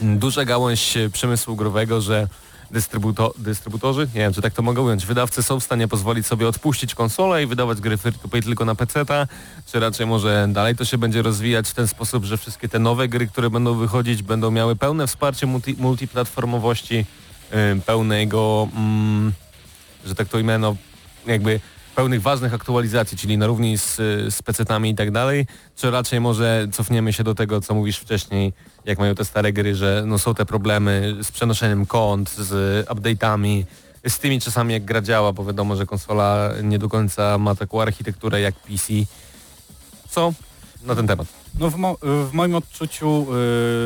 duża gałąź e, przemysłu growego, że dystrybuto, dystrybutorzy, nie wiem czy tak to mogę ująć, wydawcy są w stanie pozwolić sobie odpuścić konsolę i wydawać gry free to play tylko na PC-ta, czy raczej może dalej to się będzie rozwijać w ten sposób, że wszystkie te nowe gry, które będą wychodzić, będą miały pełne wsparcie multi, multiplatformowości, yy, pełnego, mm, że tak to imię, no jakby pełnych ważnych aktualizacji, czyli na równi z, z PC-tami i tak dalej, czy raczej może cofniemy się do tego, co mówisz wcześniej, jak mają te stare gry, że no, są te problemy z przenoszeniem kont, z update'ami, z tymi czasami jak gra działa, bo wiadomo, że konsola nie do końca ma taką architekturę jak PC. Co na ten temat? No w, mo w moim odczuciu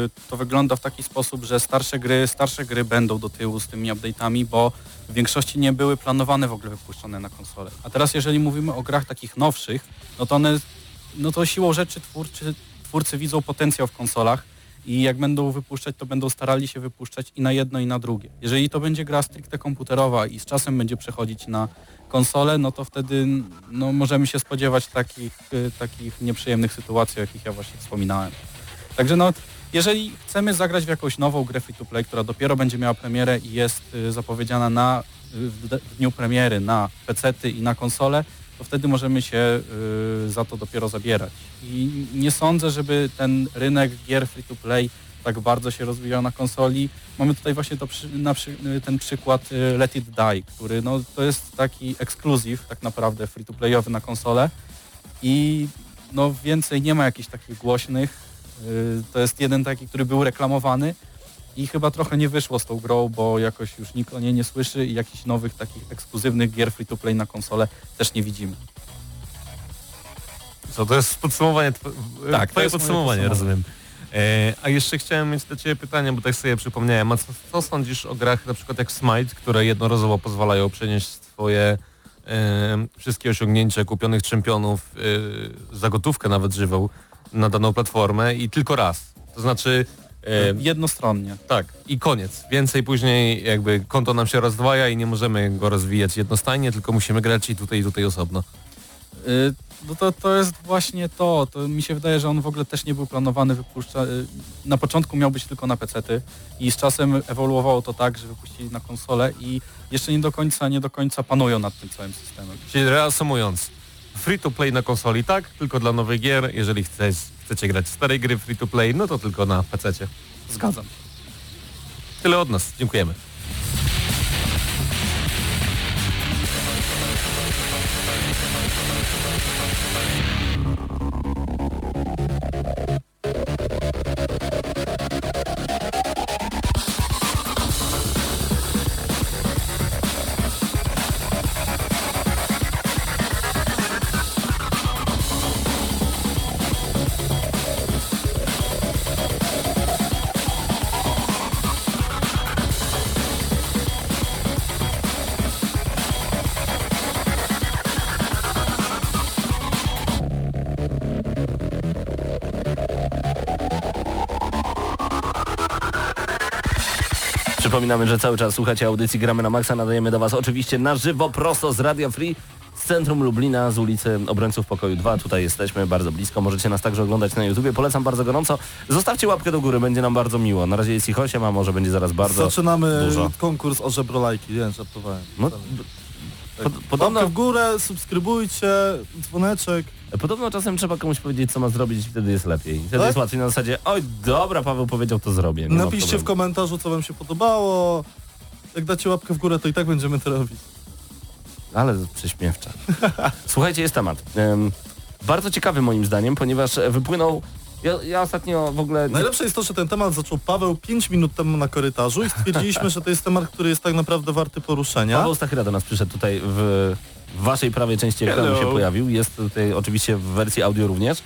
y, to wygląda w taki sposób, że starsze gry, starsze gry będą do tyłu z tymi update'ami, bo w większości nie były planowane w ogóle wypuszczone na konsolę. A teraz jeżeli mówimy o grach takich nowszych, no to one, no to siłą rzeczy twórcy, twórcy widzą potencjał w konsolach i jak będą wypuszczać, to będą starali się wypuszczać i na jedno i na drugie. Jeżeli to będzie gra stricte komputerowa i z czasem będzie przechodzić na konsolę, no to wtedy no, możemy się spodziewać takich, y, takich nieprzyjemnych sytuacji, o jakich ja właśnie wspominałem. Także no, jeżeli chcemy zagrać w jakąś nową grę free to play, która dopiero będzie miała premierę i jest y, zapowiedziana na, y, w, dniu premiery na PC-ty i na konsole, to wtedy możemy się za to dopiero zabierać. I nie sądzę, żeby ten rynek gier free to play tak bardzo się rozwijał na konsoli. Mamy tutaj właśnie to przy, ten przykład y, Let It Die, który no, to jest taki ekskluzyw tak naprawdę free to playowy na konsolę i no więcej nie ma jakichś takich głośnych. Y, To jest jeden taki, który był reklamowany i chyba trochę nie wyszło z tą grą, bo jakoś już nikt o niej nie słyszy i jakichś nowych takich ekskluzywnych gier free to play na konsolę też nie widzimy. Co, to jest podsumowanie, Tak, to twoje jest moje podsumowanie, podsumowanie. rozumiem. E, a jeszcze chciałem mieć do Ciebie pytanie, bo tak sobie przypomniałem, a co, co sądzisz o grach na przykład jak Smite, które jednorazowo pozwalają przenieść Twoje e, wszystkie osiągnięcia kupionych czempionów e, za gotówkę nawet żywą na daną platformę i tylko raz. To znaczy e, Jednostronnie. tak i koniec. Więcej później jakby konto nam się rozdwaja i nie możemy go rozwijać jednostajnie, tylko musimy grać i tutaj i tutaj osobno. Y, No to, to jest właśnie to. to. Mi się wydaje, że on w ogóle też nie był planowany wypuszcza. y, Na początku miał być tylko na PC-ty i z czasem ewoluowało to tak, że wypuścili na konsolę i jeszcze nie do końca, nie do końca panują nad tym całym systemem. Czyli reasumując, free to play na konsoli tak, tylko dla nowych gier. Jeżeli chcesz, chcecie grać w starej gry free to play, no to tylko na PC. Zgadzam się. Tyle od nas. Dziękujemy. Thank you. Przypominamy, że cały czas słuchacie audycji Gramy na Maxa. Nadajemy do Was oczywiście na żywo, prosto z Radio Free z centrum Lublina, z ulicy Obrońców Pokoju 2. Tutaj jesteśmy bardzo blisko. Możecie nas także oglądać na YouTubie. Polecam bardzo gorąco. Zostawcie łapkę do góry, będzie nam bardzo miło. Na razie jest ich 8, a może będzie zaraz bardzo Zaczynamy dużo. konkurs o żebrolajki, nie, żartowałem. No. Pod, podobno, Łapkę w górę, subskrybujcie, dzwoneczek. podobno czasem trzeba komuś powiedzieć, co ma zrobić i wtedy jest lepiej. Wtedy Tak? jest łatwiej na zasadzie, oj dobra, Paweł powiedział, to zrobię. Nie Napiszcie w komentarzu, co wam się podobało. Jak dacie łapkę w górę, to i tak będziemy to robić. Ale prześmiewcza. Słuchajcie, jest temat. Em, bardzo ciekawy moim zdaniem, ponieważ wypłynął... Ja, ja ostatnio w ogóle... Najlepsze jest to, że ten temat zaczął Paweł 5 minut temu na korytarzu i stwierdziliśmy, że to jest temat, który jest tak naprawdę warty poruszenia. Paweł Stachyra do nas przyszedł tutaj w, w waszej prawej części ekranu się pojawił. Jest tutaj oczywiście w wersji audio również.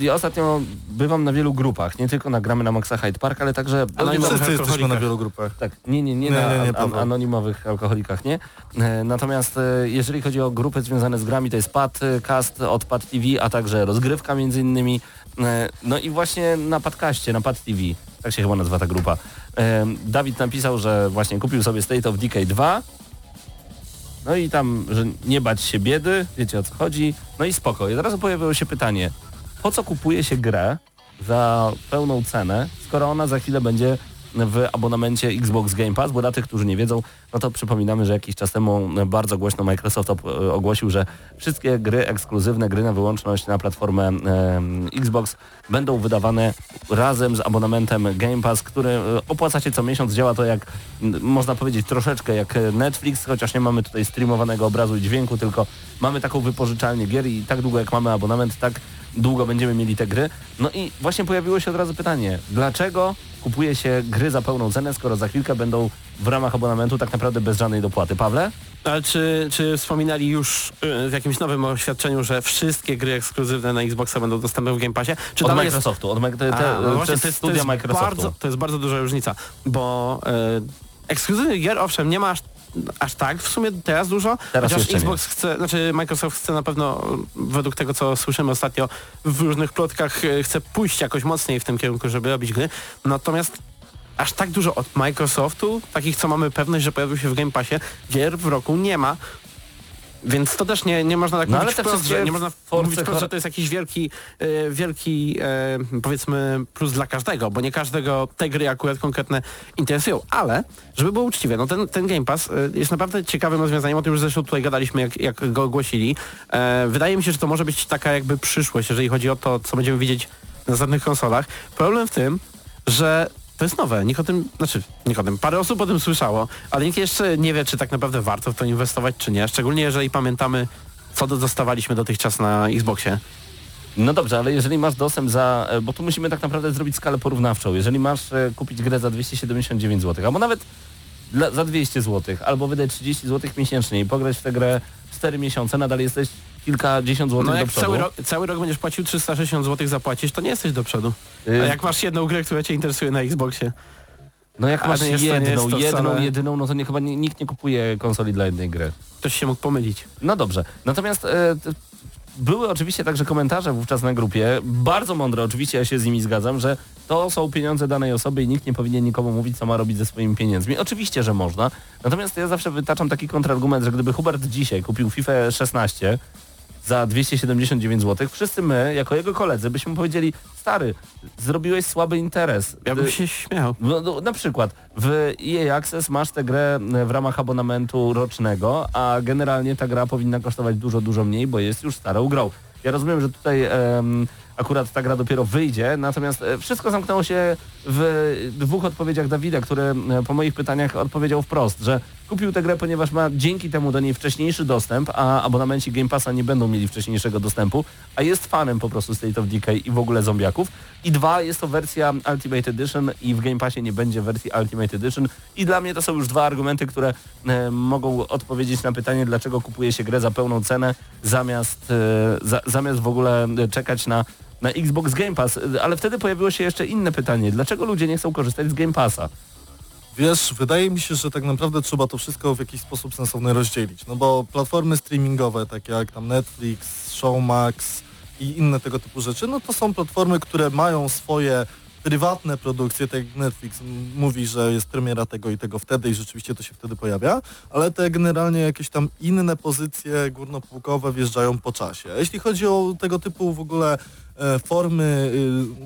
Ja ostatnio bywam na wielu grupach, nie tylko nagramy na Maxa Hyde Park, ale także... Ale anonimowych wszyscy jesteśmy na alkoholikach. wielu grupach. Tak, nie, nie, nie, Nie, na nie, nie, an- anonimowych alkoholikach, nie. E, Natomiast e, jeżeli chodzi o grupy związane z grami, to jest Pad, e, Cast od Pad TV, a także rozgrywka między innymi. E, No i właśnie na Padcaście, na Pad TV, tak się chyba nazywa ta grupa. e, Dawid napisał, że właśnie kupił sobie State of Decay 2. No i tam, że nie bać się biedy, wiecie o co chodzi. No i spoko. I od razu pojawiło się pytanie, po co kupuje się grę za pełną cenę, skoro ona za chwilę będzie w abonamencie Xbox Game Pass, bo dla tych, którzy nie wiedzą, no to przypominamy, że jakiś czas temu bardzo głośno Microsoft op- ogłosił, że wszystkie gry ekskluzywne, gry na wyłączność na platformę Xbox będą wydawane razem z abonamentem Game Pass, który e, opłacacie co miesiąc. Działa to jak, można powiedzieć, troszeczkę jak Netflix, chociaż nie mamy tutaj streamowanego obrazu i dźwięku, tylko mamy taką wypożyczalnię gier i tak długo jak mamy abonament, tak długo będziemy mieli te gry. No i właśnie pojawiło się od razu pytanie, dlaczego kupuje się gry za pełną cenę, skoro za chwilkę będą w ramach abonamentu tak naprawdę bez żadnej dopłaty? Pawle? Ale czy, czy wspominali już y, w jakimś nowym oświadczeniu, że wszystkie gry ekskluzywne na Xboxa będą dostępne w Game Passie? Czy Od dalej jest Microsoftu, od, te, te, A, no właśnie, to jest, to jest Microsoftu. Bardzo, to jest bardzo duża różnica, bo e, ekskluzywnych gier owszem nie ma aż, aż tak w sumie teraz dużo, Teraz chociaż jeszcze nie. Xbox chce, znaczy Microsoft chce na pewno według tego co słyszymy ostatnio w różnych plotkach e, chce pójść jakoś mocniej w tym kierunku, żeby robić gry. Natomiast aż tak dużo od Microsoftu, takich co mamy pewność, że pojawił się w Game Passie, gier w roku nie ma. Więc to też nie, nie można tak No ale mówić te wprost, że nie można Force mówić wprost, że to jest jakiś wielki, e, wielki e, powiedzmy plus dla każdego, bo nie każdego te gry akurat konkretne interesują, ale żeby było uczciwie, no ten, ten Game Pass e, jest naprawdę ciekawym rozwiązaniem, o tym już zresztą tutaj gadaliśmy, jak, jak go ogłosili. Wydaje mi się, że to może być taka jakby przyszłość, jeżeli chodzi o to, co będziemy widzieć na następnych konsolach. Problem w tym, że to jest nowe, nikt o tym, znaczy nikt o tym, parę osób o tym słyszało, ale nikt jeszcze nie wie, czy tak naprawdę warto w to inwestować, czy nie, szczególnie jeżeli pamiętamy, co do- dostawaliśmy dotychczas na Xboxie. No dobrze, ale jeżeli masz dostęp za... e, Bo tu musimy tak naprawdę zrobić skalę porównawczą. Jeżeli masz e, kupić grę za 279 zł, albo nawet dla, za 200 zł, albo wydać 30 zł miesięcznie i pograć w tę grę 4 miesiące, nadal jesteś kilkadziesiąt złotych No do jak przodu. cały rok, cały rok będziesz płacił 360 zł zapłacić, to nie jesteś do przodu. A Y, jak masz jedną grę, która cię interesuje na Xboxie, No jak masz jedną, jedną, wcale- jedyną, no to nie, chyba nie, nikt nie kupuje konsoli dla jednej gry. ktoś się mógł pomylić. No dobrze. Natomiast e, były oczywiście także komentarze wówczas na grupie, bardzo mądre oczywiście, ja się z nimi zgadzam, że to są pieniądze danej osoby i nikt nie powinien nikomu mówić, co ma robić ze swoimi pieniędzmi. Oczywiście, że można. Natomiast ja zawsze wytaczam taki kontrargument, że gdyby Hubert dzisiaj kupił FIFA 16 za 279 zł, wszyscy my, jako jego koledzy, byśmy powiedzieli, stary, zrobiłeś słaby interes. Ja bym się śmiał. no, no, na przykład w EA Access masz tę grę e, w ramach abonamentu rocznego, a generalnie ta gra powinna kosztować dużo, dużo mniej, bo jest już starą grą. Ja rozumiem, że tutaj akurat ta gra dopiero wyjdzie, natomiast e, wszystko zamknęło się w dwóch odpowiedziach Dawida, który e, po moich pytaniach odpowiedział wprost, że kupił tę grę, ponieważ ma dzięki temu do niej wcześniejszy dostęp, a abonamenci Game Passa nie będą mieli wcześniejszego dostępu, a jest fanem po prostu State of Decay i w ogóle zombiaków. I dwa, jest to wersja Ultimate Edition i w Game Passie nie będzie wersji Ultimate Edition i dla mnie to są już dwa argumenty, które e, mogą odpowiedzieć na pytanie, dlaczego kupuje się grę za pełną cenę zamiast, e, za, zamiast w ogóle czekać na na Xbox Game Pass, ale wtedy pojawiło się jeszcze inne pytanie. Dlaczego ludzie nie chcą korzystać z Game Passa? Wiesz, wydaje mi się, że tak naprawdę trzeba to wszystko w jakiś sposób sensowny rozdzielić. No bo platformy streamingowe, takie jak tam Netflix, Showmax i inne tego typu rzeczy, no to są platformy, które mają swoje prywatne produkcje, tak jak Netflix mówi, że jest premiera tego i tego wtedy i rzeczywiście to się wtedy pojawia, ale te generalnie jakieś tam inne pozycje górnopółkowe wjeżdżają po czasie. Jeśli chodzi o tego typu w ogóle formy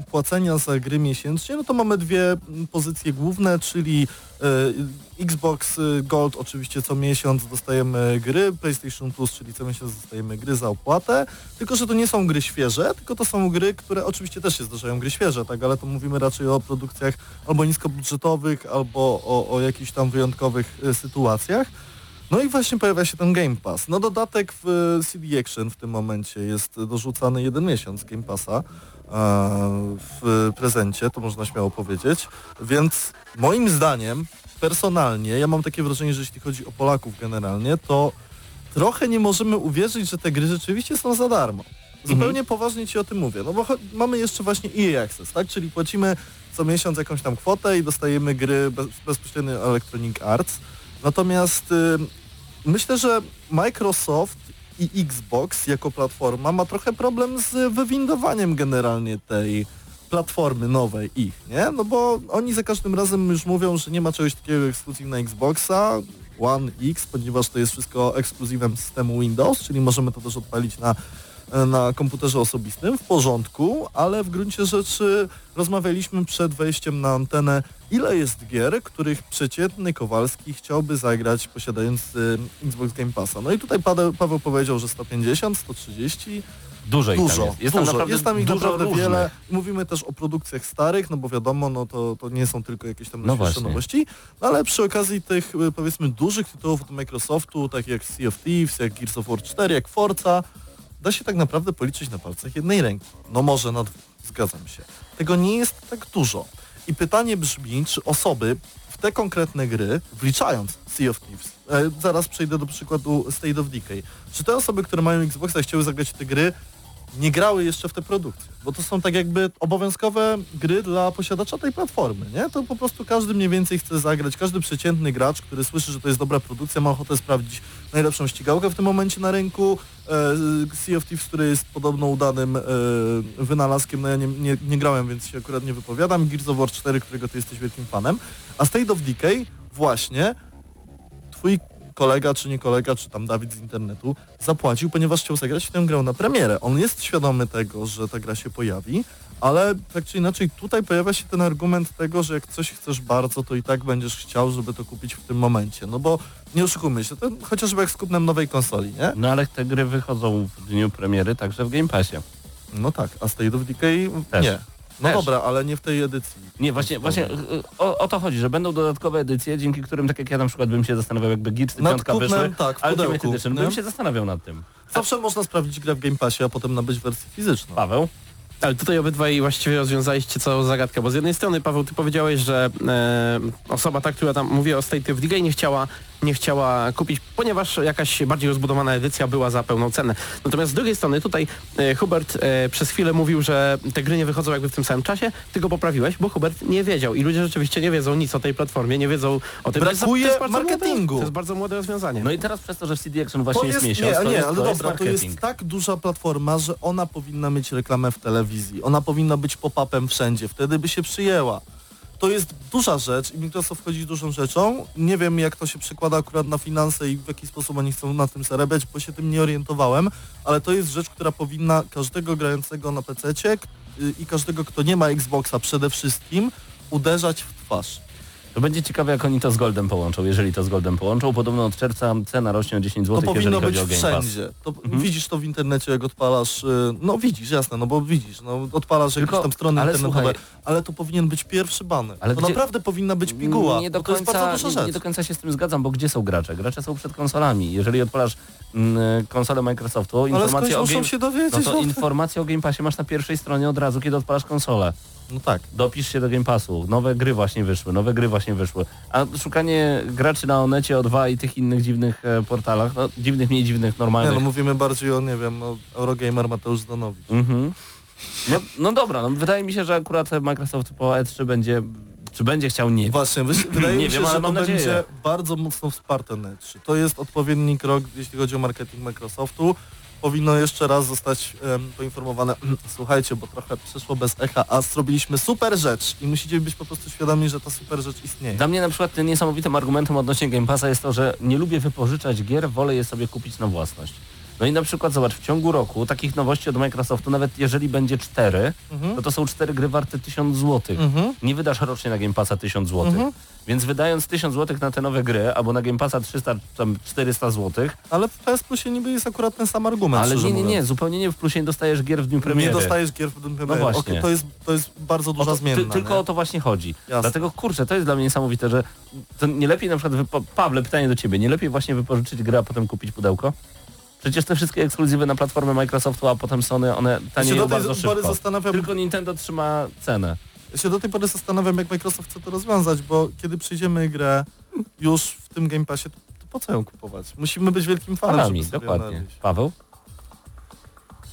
y, płacenia za gry miesięcznie, no to mamy dwie pozycje główne, czyli e, Xbox y, Gold oczywiście co miesiąc dostajemy gry, PlayStation Plus, czyli co miesiąc dostajemy gry za opłatę, tylko że to nie są gry świeże, tylko to są gry, które oczywiście też się zdarzają gry świeże, tak, ale to mówimy raczej o produkcjach albo niskobudżetowych, albo o, o jakichś tam wyjątkowych y, sytuacjach. No i właśnie pojawia się ten Game Pass. No dodatek w y, CD Action w tym momencie jest dorzucany jeden miesiąc Game Passa a, w prezencie, to można śmiało powiedzieć. Więc moim zdaniem, personalnie, ja mam takie wrażenie, że jeśli chodzi o Polaków generalnie, to trochę nie możemy uwierzyć, że te gry rzeczywiście są za darmo. Zupełnie poważnie Ci o tym mówię, no bo mamy jeszcze właśnie EA Access, tak? Czyli płacimy co miesiąc jakąś tam kwotę i dostajemy gry bez, bezpośrednio Electronic Arts. Natomiast y, myślę, że Microsoft i Xbox jako platforma ma trochę problem z wywindowaniem generalnie tej platformy nowej ich, nie? No bo oni za każdym razem już mówią, że nie ma czegoś takiego ekskluzyw na Xboxa, One X, ponieważ to jest wszystko ekskluzywem systemu Windows, czyli możemy to też odpalić na, na komputerze osobistym, w porządku, ale w gruncie rzeczy rozmawialiśmy przed wejściem na antenę, ile jest gier, których przeciętny Kowalski chciałby zagrać posiadając y, Xbox Game Passa. No i tutaj Paweł, Paweł powiedział, że 150, 130, Dużo Dużo, tam jest. Jest dużo. tam jest tam ich dużo naprawdę różnych. wiele. Mówimy też o produkcjach starych, no bo wiadomo, no to, to nie są tylko jakieś tam No nowości, no ale przy okazji tych y, powiedzmy dużych tytułów od Microsoftu, takich jak Sea of Thieves, jak Gears of War 4, jak Forza, da się tak naprawdę policzyć na palcach jednej ręki. No może na dwóch, zgadzam się. Tego nie jest tak dużo. I pytanie brzmi, czy osoby w te konkretne gry, wliczając Sea of Thieves, e, zaraz przejdę do przykładu State of Decay, czy te osoby, które mają Xboxa chciały zagrać te gry, nie grały jeszcze w te produkcje, bo to są tak jakby obowiązkowe gry dla posiadacza tej platformy, nie? To po prostu każdy mniej więcej chce zagrać, każdy przeciętny gracz, który słyszy, że to jest dobra produkcja, ma ochotę sprawdzić najlepszą ścigałkę w tym momencie na rynku. E, sea of Thieves, który jest podobno udanym e, wynalazkiem, no ja nie, nie, nie grałem, więc się akurat nie wypowiadam. Gears of War 4, którego ty jesteś wielkim fanem. A State of Decay właśnie twój kolega, czy nie kolega, czy tam Dawid z internetu zapłacił, ponieważ chciał zagrać w tę grę na premierę. On jest świadomy tego, że ta gra się pojawi, ale tak czy inaczej tutaj pojawia się ten argument tego, że jak coś chcesz bardzo, to i tak będziesz chciał, żeby to kupić w tym momencie. No bo nie oszukujmy się, to chociażby jak z kupnem nowej konsoli, nie? No ale te gry wychodzą w dniu premiery także w Game Passie. No tak, a State of Decay Też. nie. No Też. dobra, ale nie w tej edycji. Nie, właśnie, właśnie o, o to chodzi, że będą dodatkowe edycje, dzięki którym, tak jak ja na przykład bym się zastanawiał, jakby Gears Nad 5 kupnem, wyszły, tak, w pudełku, Edition, bym się zastanawiał nad tym. Zawsze można sprawdzić grę w Game Passie, a potem nabyć wersję fizyczną. Paweł? Ale tutaj obydwaj właściwie rozwiązaliście całą zagadkę, bo z jednej strony Paweł, ty powiedziałeś, że e, osoba ta, która tam mówi o State of Decay nie chciała, nie chciała kupić, ponieważ jakaś bardziej rozbudowana edycja była za pełną cenę. Natomiast z drugiej strony tutaj e, Hubert e, przez chwilę mówił, że te gry nie wychodzą jakby w tym samym czasie, ty go poprawiłeś, bo Hubert nie wiedział i ludzie rzeczywiście nie wiedzą nic o tej platformie, nie wiedzą o tym. Brakuje to jest bardzo marketingu. Młode, to jest bardzo młode rozwiązanie. No i teraz przez to, że w CD Action właśnie To jest, jest, miesiąc, nie, to nie, jest, ale to dobra, jest to jest tak duża platforma, że ona powinna mieć reklamę w telewizji. Ona powinna być pop-upem wszędzie, wtedy by się przyjęła. To jest duża rzecz i Microsoft wchodzi dużą rzeczą. Nie wiem jak to się przekłada akurat na finanse i w jaki sposób oni chcą na tym zarabiać, bo się tym nie orientowałem, ale to jest rzecz, która powinna każdego grającego na PC y, i każdego, kto nie ma Xboxa przede wszystkim, uderzać w twarz. To będzie ciekawe, jak oni to z Goldem połączą, jeżeli to z Goldem połączą. Podobno od czerwca cena rośnie o 10 To zł, jeżeli powinno chodzi być wszędzie. To, Widzisz to w internecie, jak odpalasz, y, no widzisz, jasne, no bo widzisz, no odpalasz Tylko- jakieś tam strony ale internetowe, słuchaj- ale to powinien być pierwszy baner. Ale to gdzie- naprawdę powinna być piguła, Nie do, to jest końca, bardzo duża nie, rzecz. nie do końca się z tym zgadzam, bo gdzie są gracze? Gracze są przed konsolami. Jeżeli odpalasz mm, konsolę Microsoftu, informacje o, game, się no to No, informacje o Game Passie masz na pierwszej stronie od razu, kiedy odpalasz konsolę. No tak. Dopisz się do Game Passu. Nowe gry właśnie wyszły, nowe gry właśnie wyszły. A szukanie graczy na Onecie, O2 i tych innych dziwnych e, portalach, no dziwnych, mniej dziwnych, Nie, normalnych. no mówimy bardziej o, nie wiem, no, Eurogamer Mateusz Zdanowicz. Mhm. No, no dobra, no wydaje mi się, że akurat Microsoft po E3 będzie, czy będzie chciał, nie. Właśnie, wyś- wydaje Nie mi się, wiem, ale że to nadzieję. będzie bardzo mocno wsparte na E3. To jest odpowiedni krok, jeśli chodzi o marketing Microsoftu. Powinno jeszcze raz zostać poinformowane, słuchajcie, bo trochę przyszło bez echa, a zrobiliśmy super rzecz i musicie być po prostu świadomi, że ta super rzecz istnieje. Dla mnie na przykład tym niesamowitym argumentem odnośnie Game Passa jest to, że nie lubię wypożyczać gier, wolę je sobie kupić na własność. No i na przykład zobacz, w ciągu roku takich nowości od Microsoftu, nawet jeżeli będzie cztery, Mhm. no to są cztery gry warte 1000 zł. Mhm. Nie wydasz rocznie na Game Passa 1000 zł. Mhm. Więc wydając 1000 zł na te nowe gry, albo na Game Passa 300, tam 400 zł, Ale w PS Plusie niby jest akurat ten sam argument, ale nie, nie, nie, zupełnie nie, w plusie nie dostajesz gier w dniu premiery. Nie dostajesz gier w dniu premiery. właśnie. Okej, to, jest, to jest bardzo duża to, zmienna. ty, tylko o to właśnie chodzi. Jasne. Dlatego kurczę, to jest dla mnie niesamowite, że to nie lepiej na przykład. Pawle, pytanie do ciebie, nie lepiej właśnie wypożyczyć grę, a potem kupić pudełko? Przecież te wszystkie ekskluzywy na platformę Microsoftu, a potem Sony, one tanieją bardzo szybko. Tylko Nintendo trzyma cenę. Ja się do tej pory zastanawiam, jak Microsoft chce to rozwiązać, bo kiedy przyjdziemy grę już w tym Game Passie, to, to po co ją kupować? Musimy być wielkim fanem, sobie dokładnie. Paweł?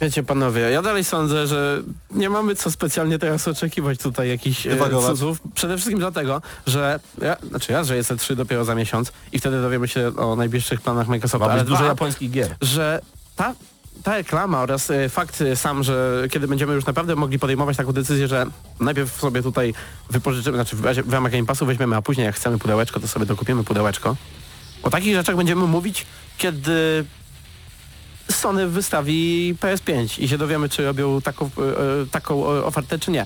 Wiecie panowie, ja dalej sądzę, że nie mamy co specjalnie teraz oczekiwać tutaj jakichś e, Dywagować. cudów. Przede wszystkim dlatego, że ja, znaczy ja, że jest E3 dopiero za miesiąc i wtedy dowiemy się o najbliższych planach Microsoftu, Ma ale dużo japońskich gier. że ta, ta reklama oraz e, fakt sam, że kiedy będziemy już naprawdę mogli podejmować taką decyzję, że najpierw sobie tutaj wypożyczymy, znaczy w, razie- w ramach Game Passu weźmiemy, a później jak chcemy pudełeczko, to sobie dokupimy pudełeczko. O takich rzeczach będziemy mówić, kiedy Sony wystawi PS5 i się dowiemy, czy robią taką, e, e, taką e, ofertę, czy nie.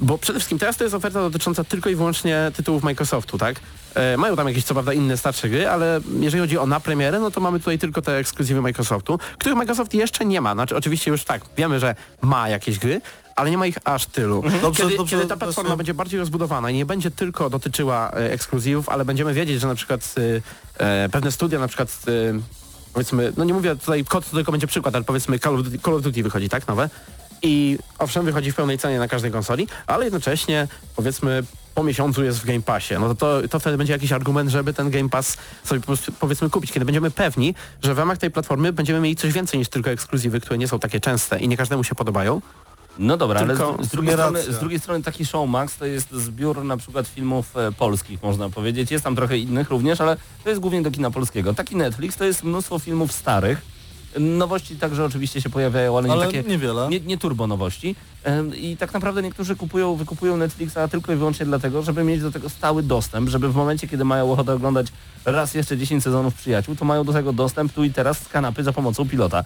Bo przede wszystkim teraz to jest oferta dotycząca tylko i wyłącznie tytułów Microsoftu, tak? E, mają tam jakieś co prawda inne starsze gry, ale jeżeli chodzi o na premierę, no to mamy tutaj tylko te ekskluzywy Microsoftu, których Microsoft jeszcze nie ma. Znaczy oczywiście już tak, wiemy, że ma jakieś gry, ale nie ma ich aż tylu. Dobrze, kiedy, dobrze, kiedy ta platforma właśnie- będzie bardziej rozbudowana i nie będzie tylko dotyczyła e, ekskluzywów, ale będziemy wiedzieć, że na przykład e, pewne studia, na przykład powiedzmy, no nie mówię tutaj kod, to tylko będzie przykład, ale powiedzmy Call of Duty, Call of Duty wychodzi, tak, nowe. I owszem, wychodzi w pełnej cenie na każdej konsoli, ale jednocześnie powiedzmy po miesiącu jest w Game Passie. No to, to, to wtedy będzie jakiś argument, żeby ten Game Pass sobie powiedzmy kupić, kiedy będziemy pewni, że w ramach tej platformy będziemy mieli coś więcej niż tylko ekskluzywy, które nie są takie częste i nie każdemu się podobają. No dobra, Tylko ale z, z, drugiej strony, z drugiej strony taki show Max to jest zbiór na przykład filmów e, polskich, można powiedzieć. Jest tam trochę innych również, ale to jest głównie do kina polskiego. Taki Netflix to jest mnóstwo filmów starych. Nowości także oczywiście się pojawiają, ale, Ale nie takie niewiele. nie, nie turbo nowości. I tak naprawdę niektórzy kupują, wykupują Netflixa tylko i wyłącznie dlatego, żeby mieć do tego stały dostęp, żeby w momencie, kiedy mają ochotę oglądać raz jeszcze 10 sezonów przyjaciół, to mają do tego dostęp tu i teraz z kanapy za pomocą pilota.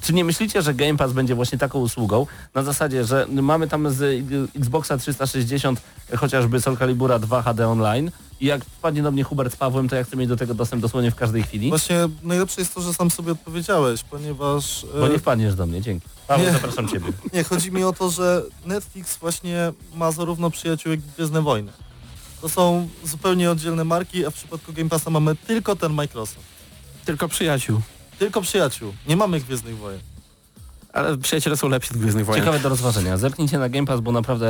Czy nie myślicie, że Game Pass będzie właśnie taką usługą na zasadzie, że mamy tam z Xboxa 360 chociażby Soul Calibura 2 HD Online i jak wpadnie do mnie Hubert z Pawłem, to ja chcę mieć do tego dostęp dosłownie w każdej chwili? Właśnie najlepsze jest to, że sam sobie odpowiedziałeś, ponieważ... Bo nie e, wpadniesz do mnie, dzięki. Paweł, Nie. zapraszam Ciebie. Nie, chodzi mi o to, że Netflix właśnie ma zarówno przyjaciół, jak i Gwiezdne Wojny. To są zupełnie oddzielne marki, a w przypadku Game Passa mamy tylko ten Microsoft. Tylko przyjaciół. Tylko przyjaciół. Nie mamy Gwiezdnych Wojen. Ale przyjaciele są lepsi od Gwiezdnych Wojen. Ciekawe do rozważenia. Zerknijcie na Game Pass, bo naprawdę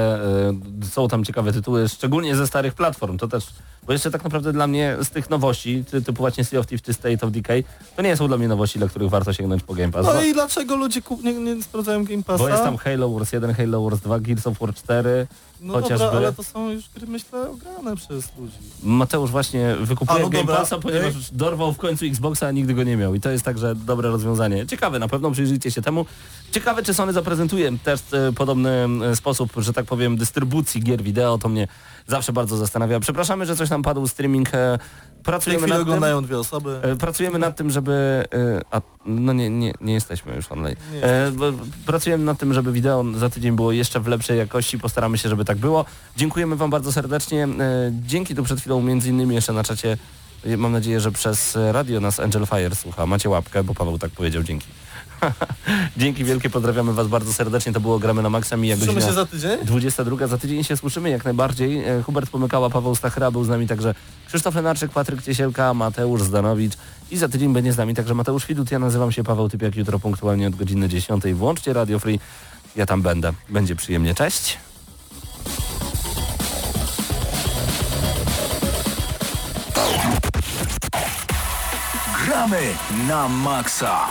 e, są tam ciekawe tytuły, szczególnie ze starych platform. To też, bo jeszcze tak naprawdę dla mnie z tych nowości, ty, typu właśnie Sea of Thieves czy State of Decay, to nie są dla mnie nowości, dla których warto sięgnąć po Game Pass. No bo, i dlaczego ludzie kup- nie, nie sprawdzają Game Passa? bo jest tam Halo Wars 1, Halo Wars 2, Gears of War 4. no chociażby- dobra, ale to są już gry, myślę, ograne przez ludzi. Mateusz właśnie wykupuje A, no Game Passa, ponieważ okej. dorwał w końcu Xboxa, a nigdy go nie miał. I to jest także dobre rozwiązanie. Ciekawe, na pewno przyjrzyjcie się temu. Ciekawe, czy Sony zaprezentuje też e, podobny e, sposób, że tak powiem, dystrybucji gier wideo, to mnie zawsze bardzo zastanawia. Przepraszamy, że coś nam padł streaming. Pracujemy nad tym. oglądają dwie osoby. E, Pracujemy nad tym, żeby... e, A, no nie, nie, nie jesteśmy już online. E, Pracujemy nad tym, żeby wideo za tydzień było jeszcze w lepszej jakości. Postaramy się, żeby tak było. Dziękujemy Wam bardzo serdecznie. Dzięki tu przed chwilą między innymi jeszcze na czacie. Mam nadzieję, że przez radio nas Angel Fire słucha. Macie łapkę, bo Paweł tak powiedział. Dzięki. Dzięki wielkie, pozdrawiamy Was bardzo serdecznie. To było Gramy na Maxa. Mija Słyszymy godzina się za tydzień? 22. Za tydzień się słyszymy jak najbardziej. Hubert Pomykała, Paweł Stachra był z nami także Krzysztof Lenarczyk, Patryk Ciesielka, Mateusz Zdanowicz i za tydzień będzie z nami także Mateusz Widut. Ja nazywam się Paweł Typiak, jutro punktualnie od godziny 10. Włączcie Radio Free. Ja tam będę. Będzie przyjemnie. Cześć. Gramy na maksa.